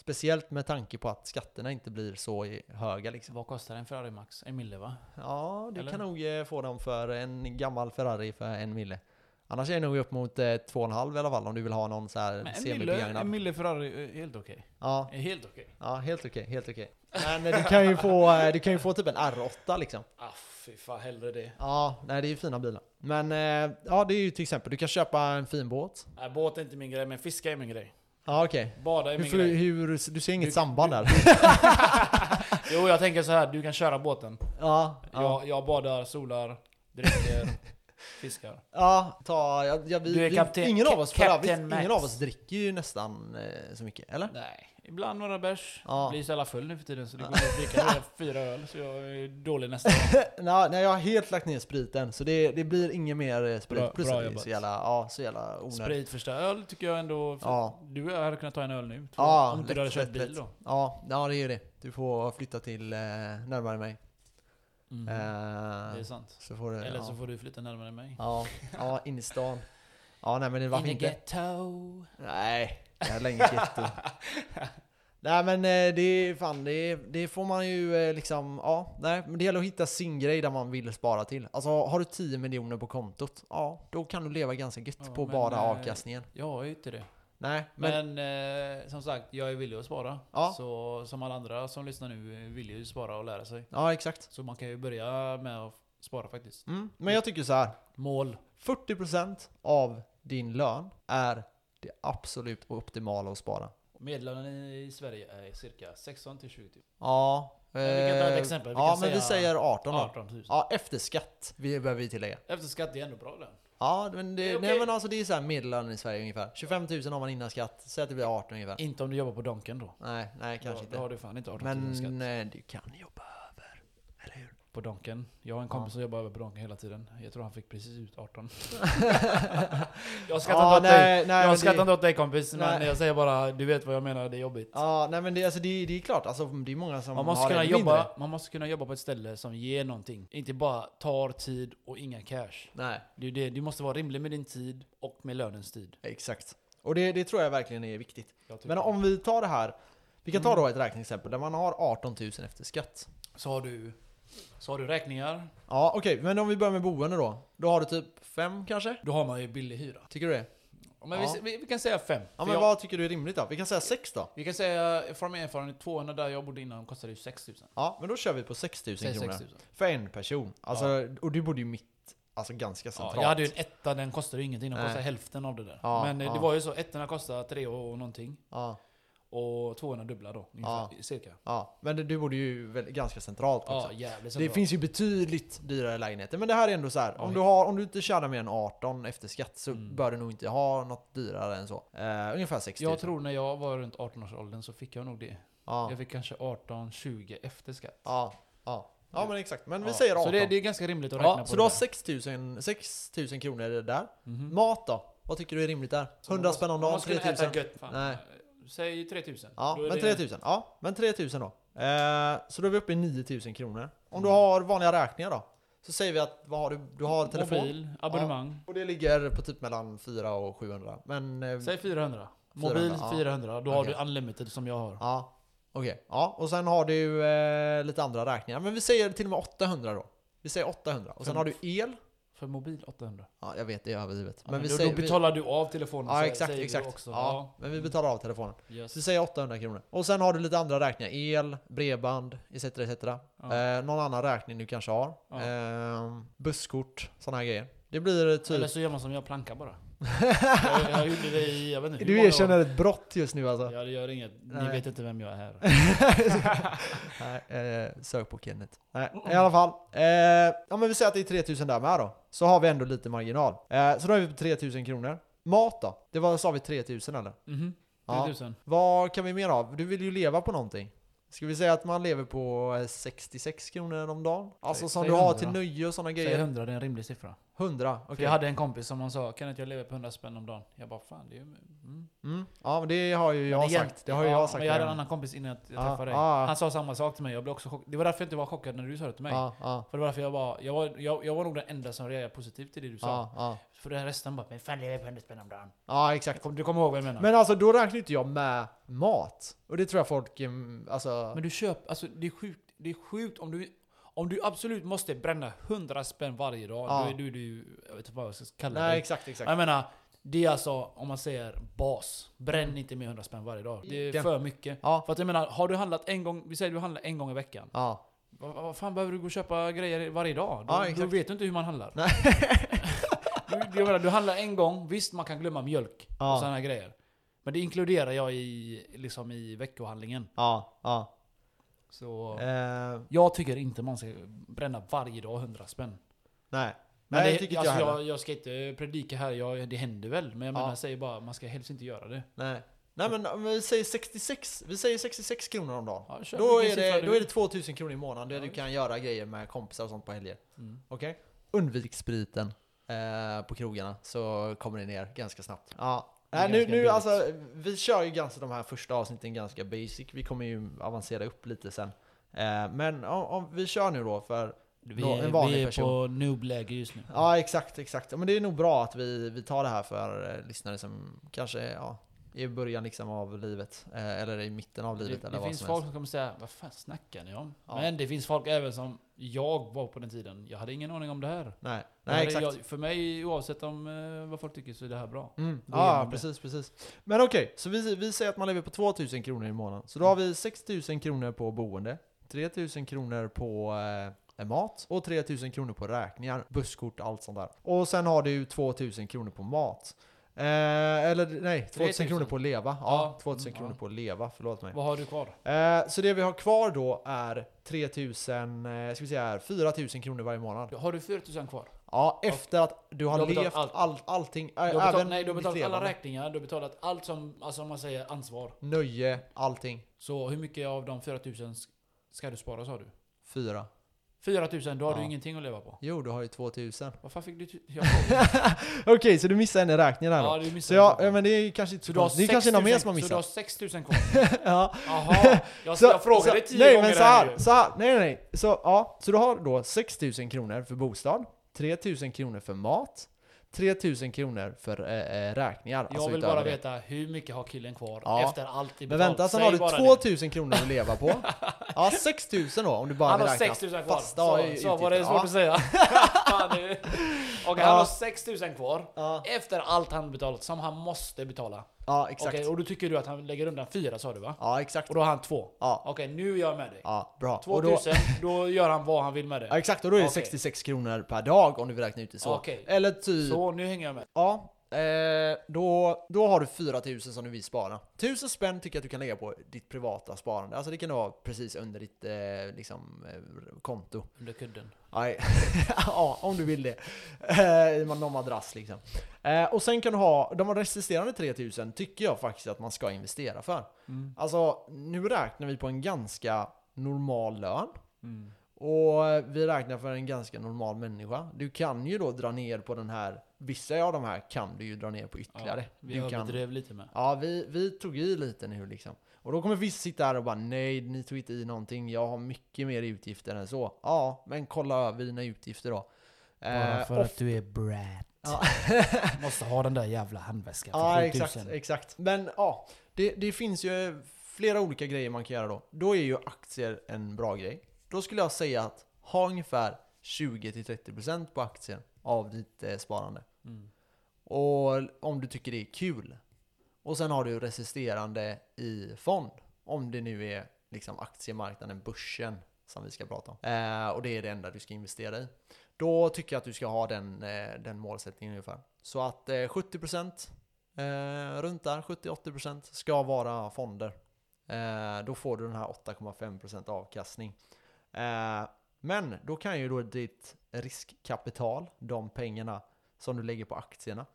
Speciellt med tanke på att skatterna inte blir så i- höga liksom. Vad kostar en Ferrari Max? En mille va? Ja, du Eller? kan nog eh, få dem för en gammal Ferrari för en mille. Annars är det nog upp mot eh, två och en halv i alla fall om du vill ha någon så här mille, semibegagnad. en mille Ferrari är helt okej. Ja, Är Helt okej. ja, helt okej, helt okej. Men eh, du kan ju få, eh, du kan ju få typ en R8 liksom. Ah fy fan, hellre det. Ja, nej det är ju fina bilar. Men eh, ja, det är ju till exempel, du kan köpa en fin båt. Nej, båt är inte min grej, men fiska är min grej. Ja, okej. Bada är Hur, min får- grej. hur, du ser inget samband där? Jo, jag tänker så här. du kan köra båten. Ja, ja. Jag, jag badar, solar, dricker, fiskar. Ja, ta, ja, ja, vi, vi, kapten- ingen, av oss, för ingen av oss dricker ju nästan eh, så mycket, eller? Nej, ibland några bärs. Ja. Blir så jävla full nu för tiden så det går inte att dricka fyra öl. Så jag är dålig nästan. nej, nej, jag har helt lagt ner spriten, så det, det blir inget mer eh, sprit. Bra- Plus bra att det är så jävla, ja, så jävla onödigt. Sprit första öl tycker jag ändå. För Ja. Du hade kunnat ta en öl nu. Två, Ja, om inte du lätt, hade kört lätt, bil lätt. då. Ja, ja, det är det. Du får flytta till eh, närmare mig. Mm. Eh, Det är sant. så får du, Eller ja. så får du flytta närmare mig. Ja, ja, in i stan. Ja, nej men det varför In inte? ghetto. Nej, jag har länge getto. Nej men eh, det fan, det, det får man ju eh, liksom, ja, nej men det gäller att hitta sin grej där man vill spara till. Alltså har du 10 miljoner på kontot, ja då kan du leva ganska gött Ja, på bara eh, avkastningen. Jag har ju inte det. Nej, men, Men, eh, som sagt, jag är villig att spara. Ja. Så som alla andra som lyssnar nu eh, vill ju spara och lära sig. ja exakt. Så man kan ju börja med att spara faktiskt. Mm, men jag tycker så här. Mål. 40% av din lön är det absolut optimala att spara. Medellönen i Sverige är cirka 16 till 20 000. Ja, vi kan ta ett Eh, exempel. Vi ja, men vi säger 18 då. 18 000. Ja, efter skatt vi behöver vi tillägga. Efter skatt är ändå bra det. Ja, men det, är nej men alltså det är så här medellön i Sverige ungefär. 25 000 har man innan skatt, säg att det blir 18 ungefär. Inte om du jobbar på Donken då. Nej, nej kanske då, inte. Då har du fan inte 18 000 skatt. Men eh, du kan jobba? På Donken. Jag har en kompis som jobbar över på Donken hela tiden. Jag tror han fick precis ut 18. jag skrattar Ja, inte åt dig. nej, nej, Jag men skrattar det, inte åt dig kompis, men Nej. jag säger bara, du vet vad jag menar, det är jobbigt. Ja, nej men det, alltså, det, det är klart, alltså, det är många som Man måste, har kunna jobba, mindre. man måste kunna jobba på ett ställe som ger någonting. Inte bara tar tid och inga cash. Nej, Det det, du måste vara rimlig med din tid och med lönens tid. exakt. Och det, det tror jag verkligen är viktigt. Men om vi tar det här, vi kan ta Mm. då ett räkneexempel där man har 18 000 efter skatt. Så har du, så har du räkningar, Ja, okej, men om vi börjar med boende då. Då har du typ 5 kanske? då har man ju billig hyra. Tycker du det? Men Ja. vi, vi, vi kan säga fem. Ja, För men jag, vad tycker du är rimligt då? Vi kan säga 6 då? Vi kan säga, från min erfarenhet, 200 där jag bodde innan kostade ju 6000. Ja, men då kör vi på 6 000 Säg kronor. 6000. För en person. Alltså, och du bodde ju mitt, alltså ganska Ja, centralt. jag hade ju en etta, den kostade ju ingenting. Den Nej. kostade hälften av det där. Ja, Men eh, det ja. var ju så, ettorna kostade 3 och någonting. Ja, Och 200 dubbla då, ungefär, Ja. cirka. ja. Men du bodde ju väl ganska centralt också. Ja, jävligt Det centralt. finns ju betydligt dyrare lägenheter, men det här är ändå så här. Om du, har, om du inte tjänar mer än 18 efter skatt så Mm. bör du nog inte ha något dyrare än så. Eh, ungefär 60 000. Jag tror när jag var runt 18-årsåldern så fick jag nog det. Ja, Jag fick kanske 18-20 efter skatt. ja, ja. ja men exakt. Men vi Ja, säger 18. Så det, det är ganska rimligt att räkna ja, på så det du har där. 6 000, 6 000 kronor där. Mhm. Mat då? Vad tycker du är rimligt där? Så man 100 måste- spänn om dagen? måste kunna 3 000? äta gött, fan. Nej. Säg 3000. Ja, men det- 3000. Ja, men 3000 då. Eh, så då är vi uppe i 9000 kronor. Om du Mm. har vanliga räkningar då? Så säger vi att, vad har du? Du har telefon. Mobil, abonnemang. Och det ligger på typ mellan 4 och 700. Men... eh, Säg 400. Mobil 400, ja. 400. Då har Okej. du unlimited som jag har. Ja, okej. Ja, och sen har du eh, lite andra räkningar. Men vi säger till och med 800 då. Vi säger 800. Och sen har du el. För mobil 800. Ja, jag vet, det är överdrivet. Ja, Men vi då, säger... då vi- betalar du av telefonen. Ja, exakt, exakt. Också. Ja, men vi betalar av telefonen. Ja, yes. Så vi säger 800 kronor. Och sen har du lite andra räkningar. El, bredband, etc. etc. Ja. Eh, någon annan räkning du kanske har. Ja. Eh, busskort, sådana här grejer. Det blir typ... Eller så gör man som jag, plankar bara. Jag, jag gjorde det i, jag vet inte Du erkänner ett brott just nu alltså. Ja, det gör inget. Ni Nej. vet inte vem jag är. Nej, eh, sök på Kenneth. Nej, i alla fall. Eh, ja men vi säger att det är 3000 där med då. Så har vi ändå lite marginal. Eh, så då är vi på 3000 kronor. Mat då? Det var, sa vi 3000 eller? Mhm. Ja. 3000. Vad kan vi mer av? Du vill ju leva på någonting. Ska vi säga att man lever på eh, 66 kronor om dagen? Alltså Säg- som säg du har 100. till nöje och sådana Säg grejer? 100, det är en rimlig siffra. 100? För Okej. jag hade en kompis som han sa, kan inte jag leva på 100 spänn om dagen? Jag bara, fan det är ju... Mm. Mm. Ja men det har ju jag Men sagt. Det har ja, jag sagt. Men jag hade en annan kompis innan jag jag Ja, träffade dig. ja. Han sa samma sak till mig, jag blev också chock. Det var därför jag inte var chockad när du sa det till mig. Ja, ja, För det var därför jag var, jag var, jag, jag var nog den enda som reagerade positivt till det du sa. ja, ja. För den resten bara, men fan lever jag på 100 spänn om dagen? Ja exakt. Kom- Du kommer ihåg vad jag menar? Men alltså då räknar inte jag med mat. Och det tror jag folk, mm, alltså... Men du köper, alltså det är sjukt, det är sjukt om du om du absolut måste bränna 100 spänn varje dag, Ja. då är du, du, jag vet inte vad jag ska kalla Nej det. exakt, exakt. Jag menar, det är alltså, om man säger bas, bränn inte mer 100 spänn varje dag. Det är Den- för mycket. Ja, För att jag menar, har du handlat en gång, vi säger du handlar en gång i veckan. ja. Vad, vad fan behöver du gå och köpa grejer varje dag? Då, Ja, då vet du inte hur man handlar. Nej. du, jag menar, du handlar en gång, visst man kan glömma mjölk och sådana grejer. Men det inkluderar jag i, liksom i veckohandlingen. Ja, ja. Så Eh, jag tycker inte man ska bränna varje dag 100 spänn. nej. Men Nej, det, det tycker alltså, jag jag, jag ska inte predika här, jag, det händer väl. Men jag Ja. menar, jag säger bara, man ska helst inte göra det. Nej. Nej men vi säger 66, vi säger 66 kronor om dagen. Ja, Då är, det, då är det 2000 kronor i månaden där Ja, du kan göra grejer med kompisar och sånt på helger. Mm. Okej? Undvik spriten eh, på krogarna så kommer det ner ganska snabbt. Ja. Är Nej, nu, nu alltså, vi kör ju ganska de här första avsnitten ganska basic. Vi kommer ju avancera upp lite sen. Eh, men om, om vi kör nu då för Vi, en vanlig vi är person. på noob-läge just nu. Ja, exakt, exakt. Men det är nog bra att vi, vi tar det här för eh, lyssnare som kanske ja, i början liksom av livet. Eh, eller i mitten av livet det eller det vad finns som folk helst. som kommer säga Vad fan snackar ni om? Ja. Men det finns folk även som jag var på den tiden. Jag hade ingen aning om det här. Nej, nej hade- exakt. Jag, för mig, oinsett om eh, vad folk tycker, så är det här bra. Mm. Ja, igenom det. precis, precis. Men okej, så vi, vi säger att man lever på 2000 kronor i månaden. Så då har vi 6000 kronor på boende, 3000 kronor på eh, mat och 3000 kronor på räkningar, busskort, allt sånt där. Och sen har du 2000 kronor på mat. Eh, eller nej, 2000 3000. kronor på att leva. Ja, Ja, 2000 mm, kronor ja. på att leva, förlåt mig. Vad har du kvar? Eh, så det vi har kvar då är 3000, eh, ska vi säga här, 4000 kronor varje månad. Har du 4000 kvar? Ja, efter att du har Du har levt allt. all, allting, Du har äh, betalat, även nej, du har betalat alla räkningar, du har betalat allt som, alltså om man säger ansvar. Nöje, allting. Så hur mycket av de 4000 ska du spara sa du? Fyra. 4000, då har Ja. du ingenting att leva på. Jo, du har ju 2000. Vad fan fick du. Okej, så du missar en räkning där då? Ja, du missade så ja, ja, men det är kanske inte Så så konstigt. Det är kanske någon mer 6000 som har Så du har missat. 6000 kvar? ja. Jaha, jag, jag frågade så, tio nej, gånger men så här så här, nej, nej, nej. Så, ja, så du har då 6000 kronor för bostad, 3000 kronor för mat, 3000 kronor för eh, räkningar. Jag alltså vill bara det. veta hur mycket har killen kvar Ja. efter allt i Men vänta, sen har du bara det. 2000 kronor att leva på. Ja, 6000 då om du bara Han vill har räkna 6000 kvar. fasta Så, så var det svårt att säga. Okej, Ja. han har 6000 kvar. Ja, Efter allt han betalat, som han måste betala. Ja exakt. Okej, och då tycker du att han lägger undan fyra sa du va? Ja, exakt. Och då har han två. Ja, Okej, nu är jag med dig. ja bra. Och då, 2000, då gör han vad han vill med ja, det. exakt, och då är det Okej. 66 kronor per dag om du vill räkna ut det så. Okej. Eller typ Så nu hänger jag med. Ja, eh, då, då har du 4000 som du vill spara. 1000 spänn tycker jag att du kan lägga på ditt privata sparande. Alltså det kan du ha precis under ditt eh, liksom, eh, konto. Under kudden. Nej. ja, om du vill det. Eh, I någon madrass liksom. Och sen kan du ha, de resterande 3000 tycker jag faktiskt att man ska investera för. Mm. Alltså, nu räknar vi på en ganska normal lön. Mm. Och vi räknar för en ganska normal människa. Du kan ju då dra ner på den här, vissa av de här kan du ju dra ner på ytterligare. Ja, vi du kan, överdrev lite med. ja, vi, vi tog i lite nu liksom. Och då kommer vissa sitta här och bara nej, ni tog inte i någonting, jag har mycket mer utgifter än så. Ja, men kolla över dina utgifter då. Bara Eh, för och- att du är brat. Ja. Måste ha den där jävla handväskan för Ja, 7000. exakt, exakt. Men ja, det, det finns ju flera olika grejer man kan göra då. Då är ju aktier en bra grej. Då skulle jag säga att ha ungefär 20-30% på aktier av ditt eh, sparande. Mm. Och om du tycker det är kul. Och sen har du resisterande i fond. Om det nu är liksom aktiemarknaden, börsen som vi ska prata om. Eh, och det är det enda du ska investera i. Då tycker jag att du ska ha den, eh, den målsättningen ungefär. Så att eh, 70% eh, runt där, 70-80% ska vara fonder. Eh, då får du den här 8,5% avkastning. Eh, men då kan ju då ditt riskkapital, de pengarna som du lägger på aktierna,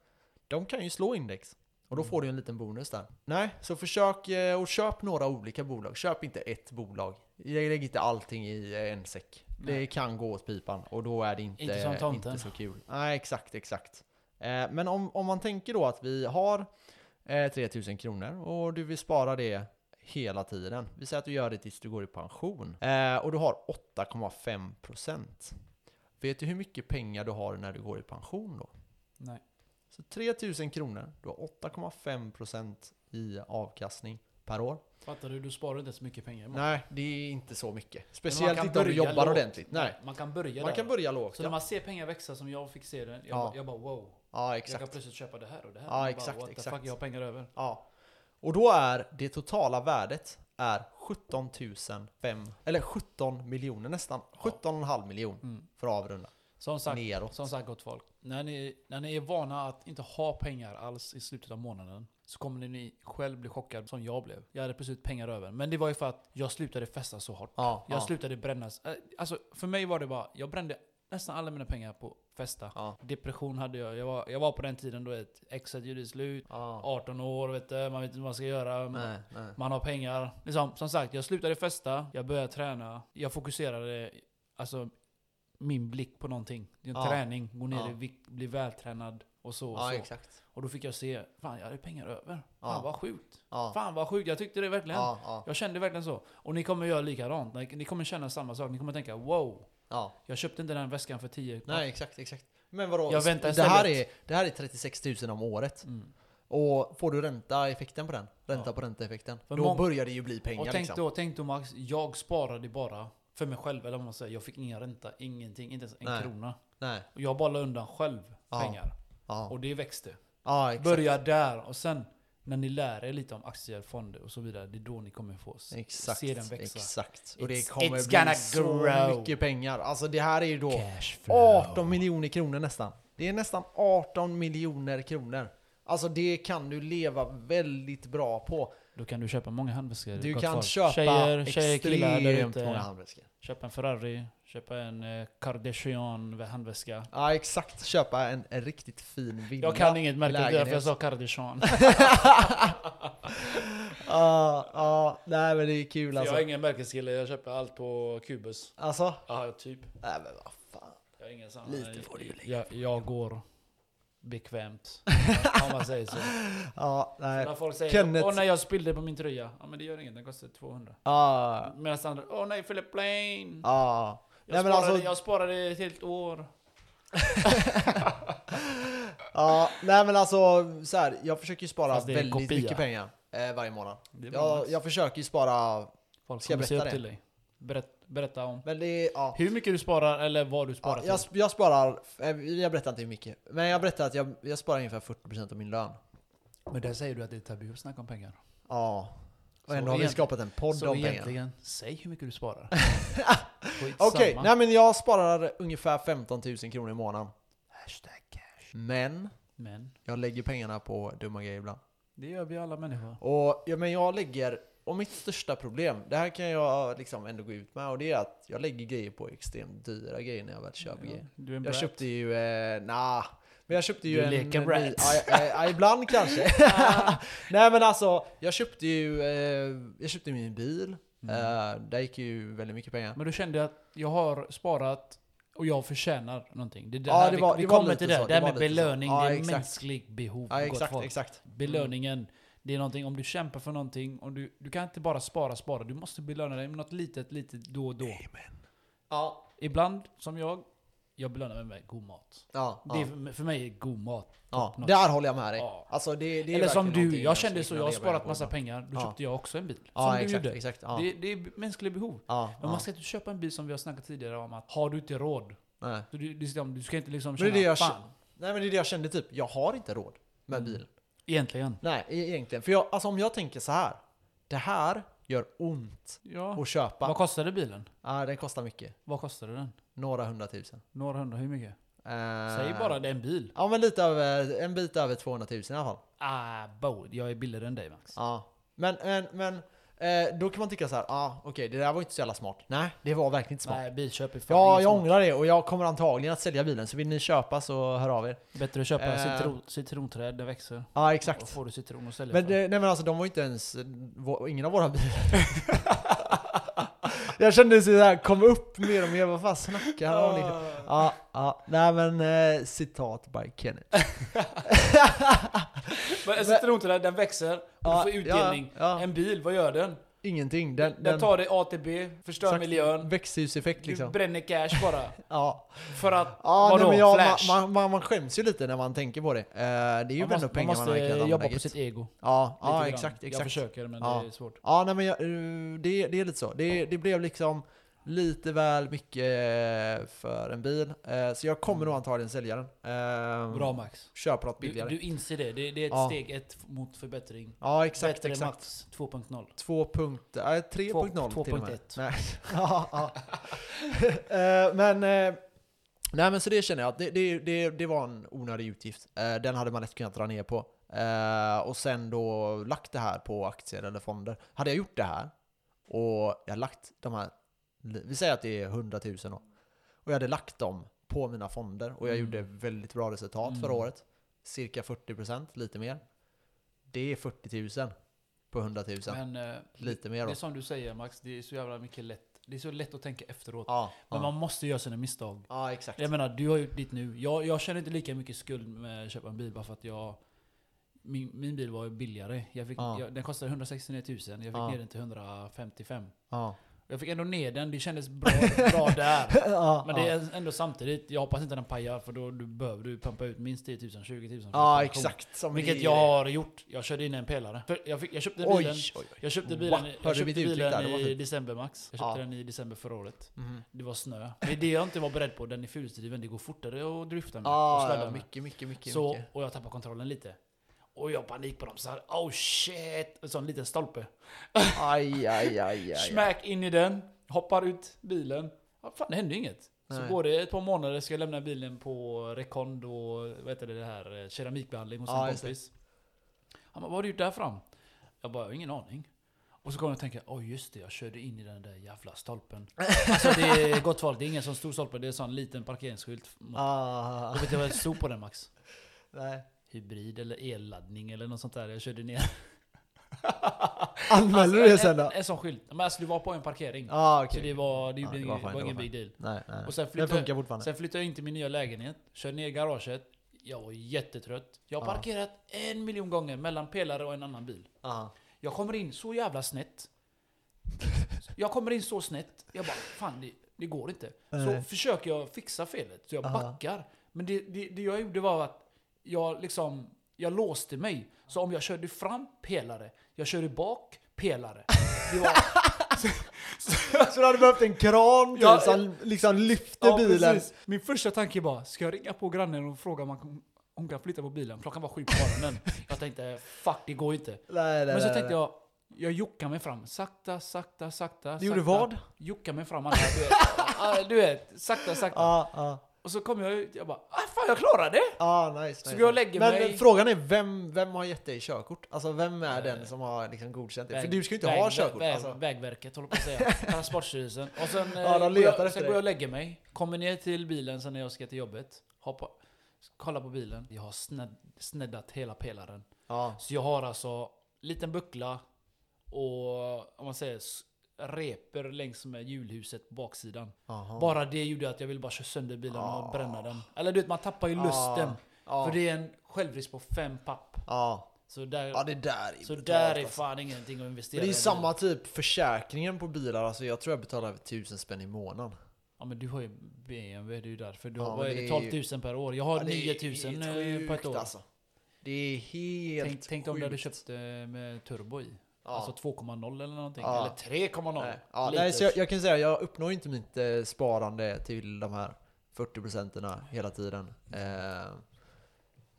de kan ju slå index. Och då Mm. får du en liten bonus där. Nej, så försök eh, och köp några olika bolag. Köp inte ett bolag. Lägg inte allting i eh, en säck. Det Nej. kan gå åt pipan och då är det inte, Inte som tomten. inte så kul. Nej, exakt, exakt. Eh, men om, om man tänker då att vi har eh, 3000 kronor och du vill spara det hela tiden. Vi säger att du gör det tills du går i pension. Och du har 8,5%. Vet du hur mycket pengar du har när du går i pension då? Nej. Så 3000 kronor, du har 8,5% i avkastning per år. Fattar du? Du sparar inte så mycket pengar. Nej, det är inte så mycket. Speciellt inte om du jobbar lågt. ordentligt. Nej, Man kan börja man där. kan börja lågt. Så när Ja, man ser pengar växa som jag fick se det, jag, Ja. bara, jag bara wow. ja Jag kan exakt. plötsligt köpa det här och det här. Ja, bara, exakt, the exakt. fuck, jag har pengar över. Ja. Och då är det totala värdet är 17 005, eller 17 miljoner nästan. 17,5 miljon Mm. för att avrunda. Som sagt, Neråt. som sagt gott folk. När ni, när ni är vana att inte ha pengar alls i slutet av månaden så kommer ni själv bli chockad som jag blev. Jag hade plötsligt pengar över. Men det var ju för att jag slutade festa så hårt. Ja, Jag ja. slutade brännas. Eh, Alltså för mig var det bara, jag brände nästan alla mina pengar på festa. Ja. Depression hade jag. Jag var, jag var på den tiden då ett exet gjorde slut. Ja. 18 år, vet du, man vet inte vad man ska göra. Nej, nej. Man har pengar. Liksom, som sagt, jag slutade festa, jag började träna. Jag fokuserade, alltså, min blick på någonting. En Ja. träning, gå ner i vikt, bli vältränad och så. Och, så. exakt. och då fick jag se, fan jag hade pengar över. Fan vad sjukt. Fan vad sjukt, jag tyckte det verkligen. Ja, ja, Jag kände verkligen så. Och ni kommer göra likadant. Ni kommer känna samma sak. Ni kommer tänka wow, ja. jag köpte inte den väskan för 10 Nej, exakt, exakt. Men vadå? Jag väntar det, här är, det här är 36 000 om året. Mm. Och får du ränta-effekten på den? Ränta Ja. på ränta-effekten? Då börjar det ju bli pengar Och tänk liksom. då, tänk då Max, jag sparade bara för mig själv, eller vad man säger. Jag fick ingen ränta, ingenting, inte ens en Nej. krona. Nej. Och jag bara la undan själv Ja. pengar. Ja, Och det växte. ja exakt. Börja där och sen när ni lär er lite om aktier, fonder och så vidare, det är då ni kommer få Exakt, se den växa. exakt. Och det kommer it's bli så grow. mycket pengar. Alltså det här är ju då Cash flow. 18 miljoner kronor nästan. Det är nästan 18 miljoner kronor. Alltså det kan du leva väldigt bra på. Då kan du köpa många handväskor. Du kan folk. köpa tjejer, tjejer, extremt många handväskor. Köpa en Ferrari, köpa en eh, Kardashian handväska. Ja exakt, köpa en, en riktigt fin villa. Jag kan inget märke, det är därför jag sa Kardashian. Ja, ja, nej men det är kul Jag alltså. är ingen märkeskille, jag köper allt på Kubus. Alltså? Ja, typ. Nej men vad fan. Jag är ingen sån, Lite får du ju jag, jag går bekvämt. om man säger så. Ja, nej. När folk säger Kenneth- åh nej jag spillde på min tröja. Ja men det gör inget, den kostar 200. Ja, Medan andra, åh nej Philip Plain. ja. Jag, Nej, sparade, alltså- jag sparade ett helt år. Ja, nej men alltså så här, jag försöker ju spara väldigt kopia. mycket pengar eh, varje månad. Jag, jag försöker ju spara, Folk ska jag berätta det? till dig. Berätt, berätta om. men det ja. Hur mycket du sparar eller vad du sparar ja till. jag, jag sparar, eh, jag berättar inte hur mycket, men jag berättar att jag, jag sparar ungefär 40% av min lön. Men där säger du att det är tabu att snacka om pengar. Ja. Och Så ändå har vi skapat en podd om pengar. egentligen, säg hur mycket du sparar. Okej, nej men jag sparar ungefär 15 000 kronor i månaden. Hashtag cash. Men Men jag lägger pengarna på dumma grejer ibland. det gör vi alla människor. Och ja, men jag lägger, och mitt största problem, det här kan jag liksom ändå gå ut med, och det är att jag lägger grejer på extremt dyra grejer när jag väl köper grejer. Är en Jag köpte ju, eh, nah, men jag köpte ju Du en... leker brat. Ja, ibland kanske. Nej men alltså, jag köpte ju, eh, jag köpte min bil. Mm. Eh, där gick ju väldigt mycket pengar. Men då kände att jag har sparat och jag förtjänar någonting. Det är det Ja, det vi- var- vi var kommer till det. så, Det var med belöning, Ja, det är mänskligt behov. Ja exakt, exakt. Belöningen, det är någonting, om du kämpar för någonting, om du, du kan inte bara spara, spara. Du måste belöna dig med något litet, litet då och då. Ja, Ibland, som jag, jag belönar mig med god mat. ja, Det är, för- mig är god mat ja. Där håller jag med dig. Ja. Alltså det, det Eller som du, jag kände så, jag har sparat massa pengar, då köpte jag också en bil. Som du exakt, gjorde. exakt. Det, det är mänskliga behov. Men man ska inte köpa en bil som vi har snackat tidigare om att har du inte råd, Nej. så du, du ska inte liksom Men det känna det jag fan. Nej men det är det jag kände typ, jag har inte råd med Mm. bil. Egentligen. Nej, e- egentligen. För jag, alltså om jag tänker så här. Det här gör ont Ja. att köpa. Vad kostade bilen? Ja, den kostar mycket. Vad kostade den? Några hundratusen. Några hundra, hur mycket? Eh, Säg bara det är en bil. Ja men lite över, en bit över 200 000 i alla fall. Ah, bo, jag är billigare än dig Max. Ja. Men, men, men eh, då kan man tycka så här, ja ah, okej det där var inte så jävla smart. Nej, det var verkligen inte smart. Nej, bilköp är fan Ja, inget jag smart. ångrar det och jag kommer antagligen att sälja bilen. Så vill ni köpa så hör av er. Bättre att köpa Eh. citron, citronträd, det växer. Ja, Då exakt. får du citron och sälja Men, för. det, nej men alltså de var inte ens, ingen av våra bilar. jag kände så här, kom upp mer och mer, vad fan snackar han om? liksom? Ja, ja, nej men eh, citat by Kenneth. Men en citronträd, den växer, och du får utdelning. En bil, vad gör den? Ingenting. Den, Den, den, tar dig A till B, förstör exakt, miljön. Växthuseffekt Du liksom. bränner cash bara. Ja, För att, ja nej, vadå? men jag, Flash? man, man, man, skäms ju lite när man tänker på det. Eh, det är ju ändå pengar man man, måste jobba på sitt ego. Ja, ja grann. exakt, Jag exakt. försöker men Ja. det är svårt. Ja, nej men jag, det, det är lite så. Det, det blev liksom lite väl mycket eh, för en bil. Eh, Så jag kommer nog antagligen sälja den. Eh, Bra Max. Köpa något Du, billigare. du inser det, det, det är ett Ja. steg ett mot förbättring. ja, exakt, Bättre exakt. Max 2.0. 2 punkt, äh, 3.0 till och med. 2.1. Nej. ja, ja. Eh, men, nej men så det känner jag att det, det, det, det var en onödig utgift. Den hade man lätt kunnat dra ner på. Och sen då lagt det här på aktier eller fonder. Hade jag gjort det här och jag lagt de här, vi säger att det är 100 000 då. Och jag hade lagt dem på mina fonder och jag Mm. gjorde väldigt bra resultat Mm. förra året. Cirka 40%, lite mer. Det är 40 000 på 100 000. Men eh, Lite mer det då. är som du säger Max, det är så jävla mycket lätt. Det är så lätt att tänka efteråt. Ja, Men ja. man måste göra sina misstag. ja exakt. Jag menar, du har gjort ditt nu. Jag, jag känner inte lika mycket skuld med att köpa en bil bara för att jag... Min, min bil var billigare. Jag fick, Ja. jag, den kostade 169 000, jag fick ner den till 155. Ja. Jag fick ändå ner den, det kändes bra, bra där. ja, Men det är ändå samtidigt, jag hoppas inte den pajar för då du behöver du pumpa ut minst 10 000, 20 000 för ja, exakt. Som Vilket det- jag har gjort. Jag körde in en pelare. För jag, fick, jag köpte Oj, bilen, oj, oj. jag köpte bilen, jag köpte bilen där? I december max. Jag köpte Ja. den i december förra året. Mhm. Det var snö. Det är det jag inte var beredd på. Den är fyrhjulsdriven, det går fortare att drifta med och Ja, mycket, mycket, mycket. Så, mycket. och jag tappade kontrollen lite. Och jag panikbromsar. Oh shit! En sån liten stolpe. Aj, aj, aj, aj. aj. Smack in i den. Hoppar ut bilen. Ja, fan, det hände inget. Så Nej. går det ett par månader ska jag lämna bilen på Recond och vad heter det, det här, eh, keramikbehandling hos Ja, en kompis. Han bara, vad har du gjort där fram? Jag bara, jag har ingen aning. Och så kommer jag att tänka, oj just det, jag körde in i den där jävla stolpen. alltså det är gott folk, det är ingen sån stor stolpe, det är en sån liten parkeringsskylt. Ah, Jag vet inte vad det stod på den Max. nej. Hybrid eller elladdning eller något sånt där. Jag körde ner. Anmäler du det sen en, då? en sån skylt. Men alltså det var på en parkering. Ah, Så okej. det var, det gjorde det ingen, var det fine, var det ingen big deal. Nej, nej. Och sen flyttade, funkar fortfarande. sen flyttade jag in till min nya lägenhet, körde ner i garaget. Jag var jättetrött. Jag har Ja. parkerat en miljon gånger mellan pelare och en annan bil. Aha. Jag kommer in så jävla snett. Jag kommer in så snett. Jag bara, fan det, det går inte. Så Nej. försöker jag fixa felet, så jag Aha. backar. Men det, det, det jag gjorde var att jag liksom, jag låste mig. Så om jag körde fram, pelare. Jag körde bak, pelare. Det var, Så du hade behövt en kran typ, Ja, som liksom lyfter Ja, bilen? precis. Min första tanke var, ska jag ringa på grannen och fråga om han- hon kan flytta på bilen? Klockan var sju på morgonen. Jag tänkte, fuck det går inte. Nej, nej, Men så nej, tänkte jag, jag jockar mig fram. Sakta, sakta, sakta. Du gjorde vad? Jockar mig fram. alla, Du vet, sakta, sakta. Ja, ja. Och så kom jag ut, jag bara, ah, fan jag klarade det! Ja, nice. Så nice, jag nice. lägger Men mig- frågan är, vem, vem har gett dig körkort? Alltså vem är Eh, den som har liksom godkänt det? För du ska ju inte väg- ha körkort. Väg, alltså. Vägverket håller på att säga. Transportstyrelsen. Och sen, eh, Ja, de går jag, sen går jag och lägger mig. Kommer ner till bilen sen när jag ska till jobbet. Hoppar, kollar på bilen. Jag har sned, sneddat hela pelaren. Ja. Så jag har alltså liten buckla och om man säger reper längs med hjulhuset på baksidan. Aha. Bara det gjorde att jag ville bara köra sönder bilen Ah. och bränna den. Eller du vet, man tappar ju lusten. Ja. För det är en självrisk på fem papp. Ja. Så där, ja, det där är så där är alltså. fan ingenting att investera Men det är i. samma typ försäkringen på bilar, alltså jag tror jag betalar över tusen spänn i månaden. Ja men du har ju BMW, det är ju därför. Du har, vad är det det, är 12 ju- 000 per år. Jag har Ja, det är 9 000 helt eh, på ett år. Alltså. Det är helt Tänk, tänk om du hade köpt eh, med turbo i. Ja. Alltså 2,0 eller någonting. Ja. Eller 3,0. Nej, ja, nej, så jag, jag kan säga jag uppnår inte mitt eh, sparande till de här 40 procenterna hela tiden. Eh,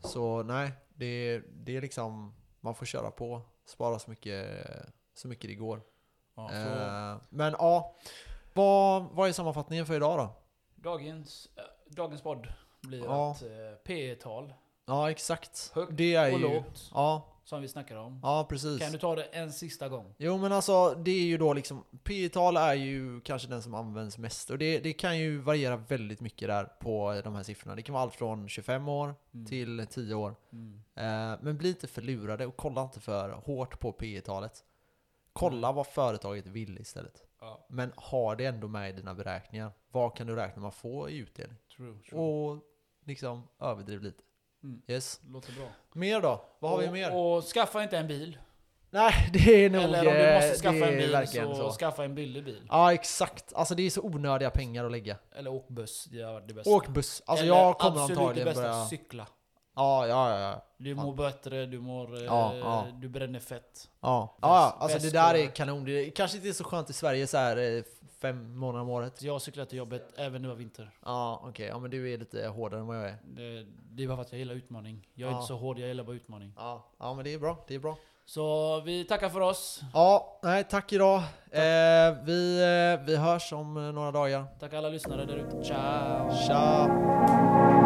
så nej, det, det är liksom, man får köra på, spara så mycket, så mycket det går. Ja, Eh, men ja, vad, vad är sammanfattningen för idag då? dagens, äh, dagens podd blir Ja. att eh, P-tal Ja exakt. Högt det är och ju, lågt, Ja, som vi snackar om. ja precis. Kan du ta det en sista gång? Jo men alltså det är ju då liksom P tal är ju kanske den som används mest och det, det kan ju variera väldigt mycket där på de här siffrorna. Det kan vara allt från 25 år Mm. till 10 år. Mm. Eh, men bli inte för lurade och kolla inte för hårt på P talet Kolla vad företaget vill istället. Ja, Men ha det ändå med i dina beräkningar. Vad kan du räkna med att få i utdelning? true. true. Och liksom överdriv lite. Mm. Yes. Låter bra. Mer då? Vad har vi mer? Och skaffa inte en bil. Nej, det är nog... Eller om du eh, måste skaffa det en bil verkligen så, skaffa en billig bil. Ja exakt, alltså det är så onödiga pengar att lägga. Eller åk buss, det är det bästa. Åk buss, alltså Eller jag kommer antagligen det bästa, börja... cykla. Ja, ja, ja. Du mår bättre, du mår... eh, Ja, ja. Du bränner fett. Ja, ja alltså det där är kanon. Det kanske inte är så skönt i Sverige så här eh, fem månader om året. Jag cyklar till jobbet även nu var vinter. Ja, okej. Ja, men du är lite hårdare än vad jag är. Det, det är bara för att jag gillar utmaning. Jag är Ja. inte så hård, jag gillar bara utmaning. Ja, ja men det är bra. Det är bra. Så vi tackar för oss. Ja, nej tack idag. Eh, vi, eh, vi hörs om eh, några dagar. Tack alla lyssnare där ute. Ciao! Tja!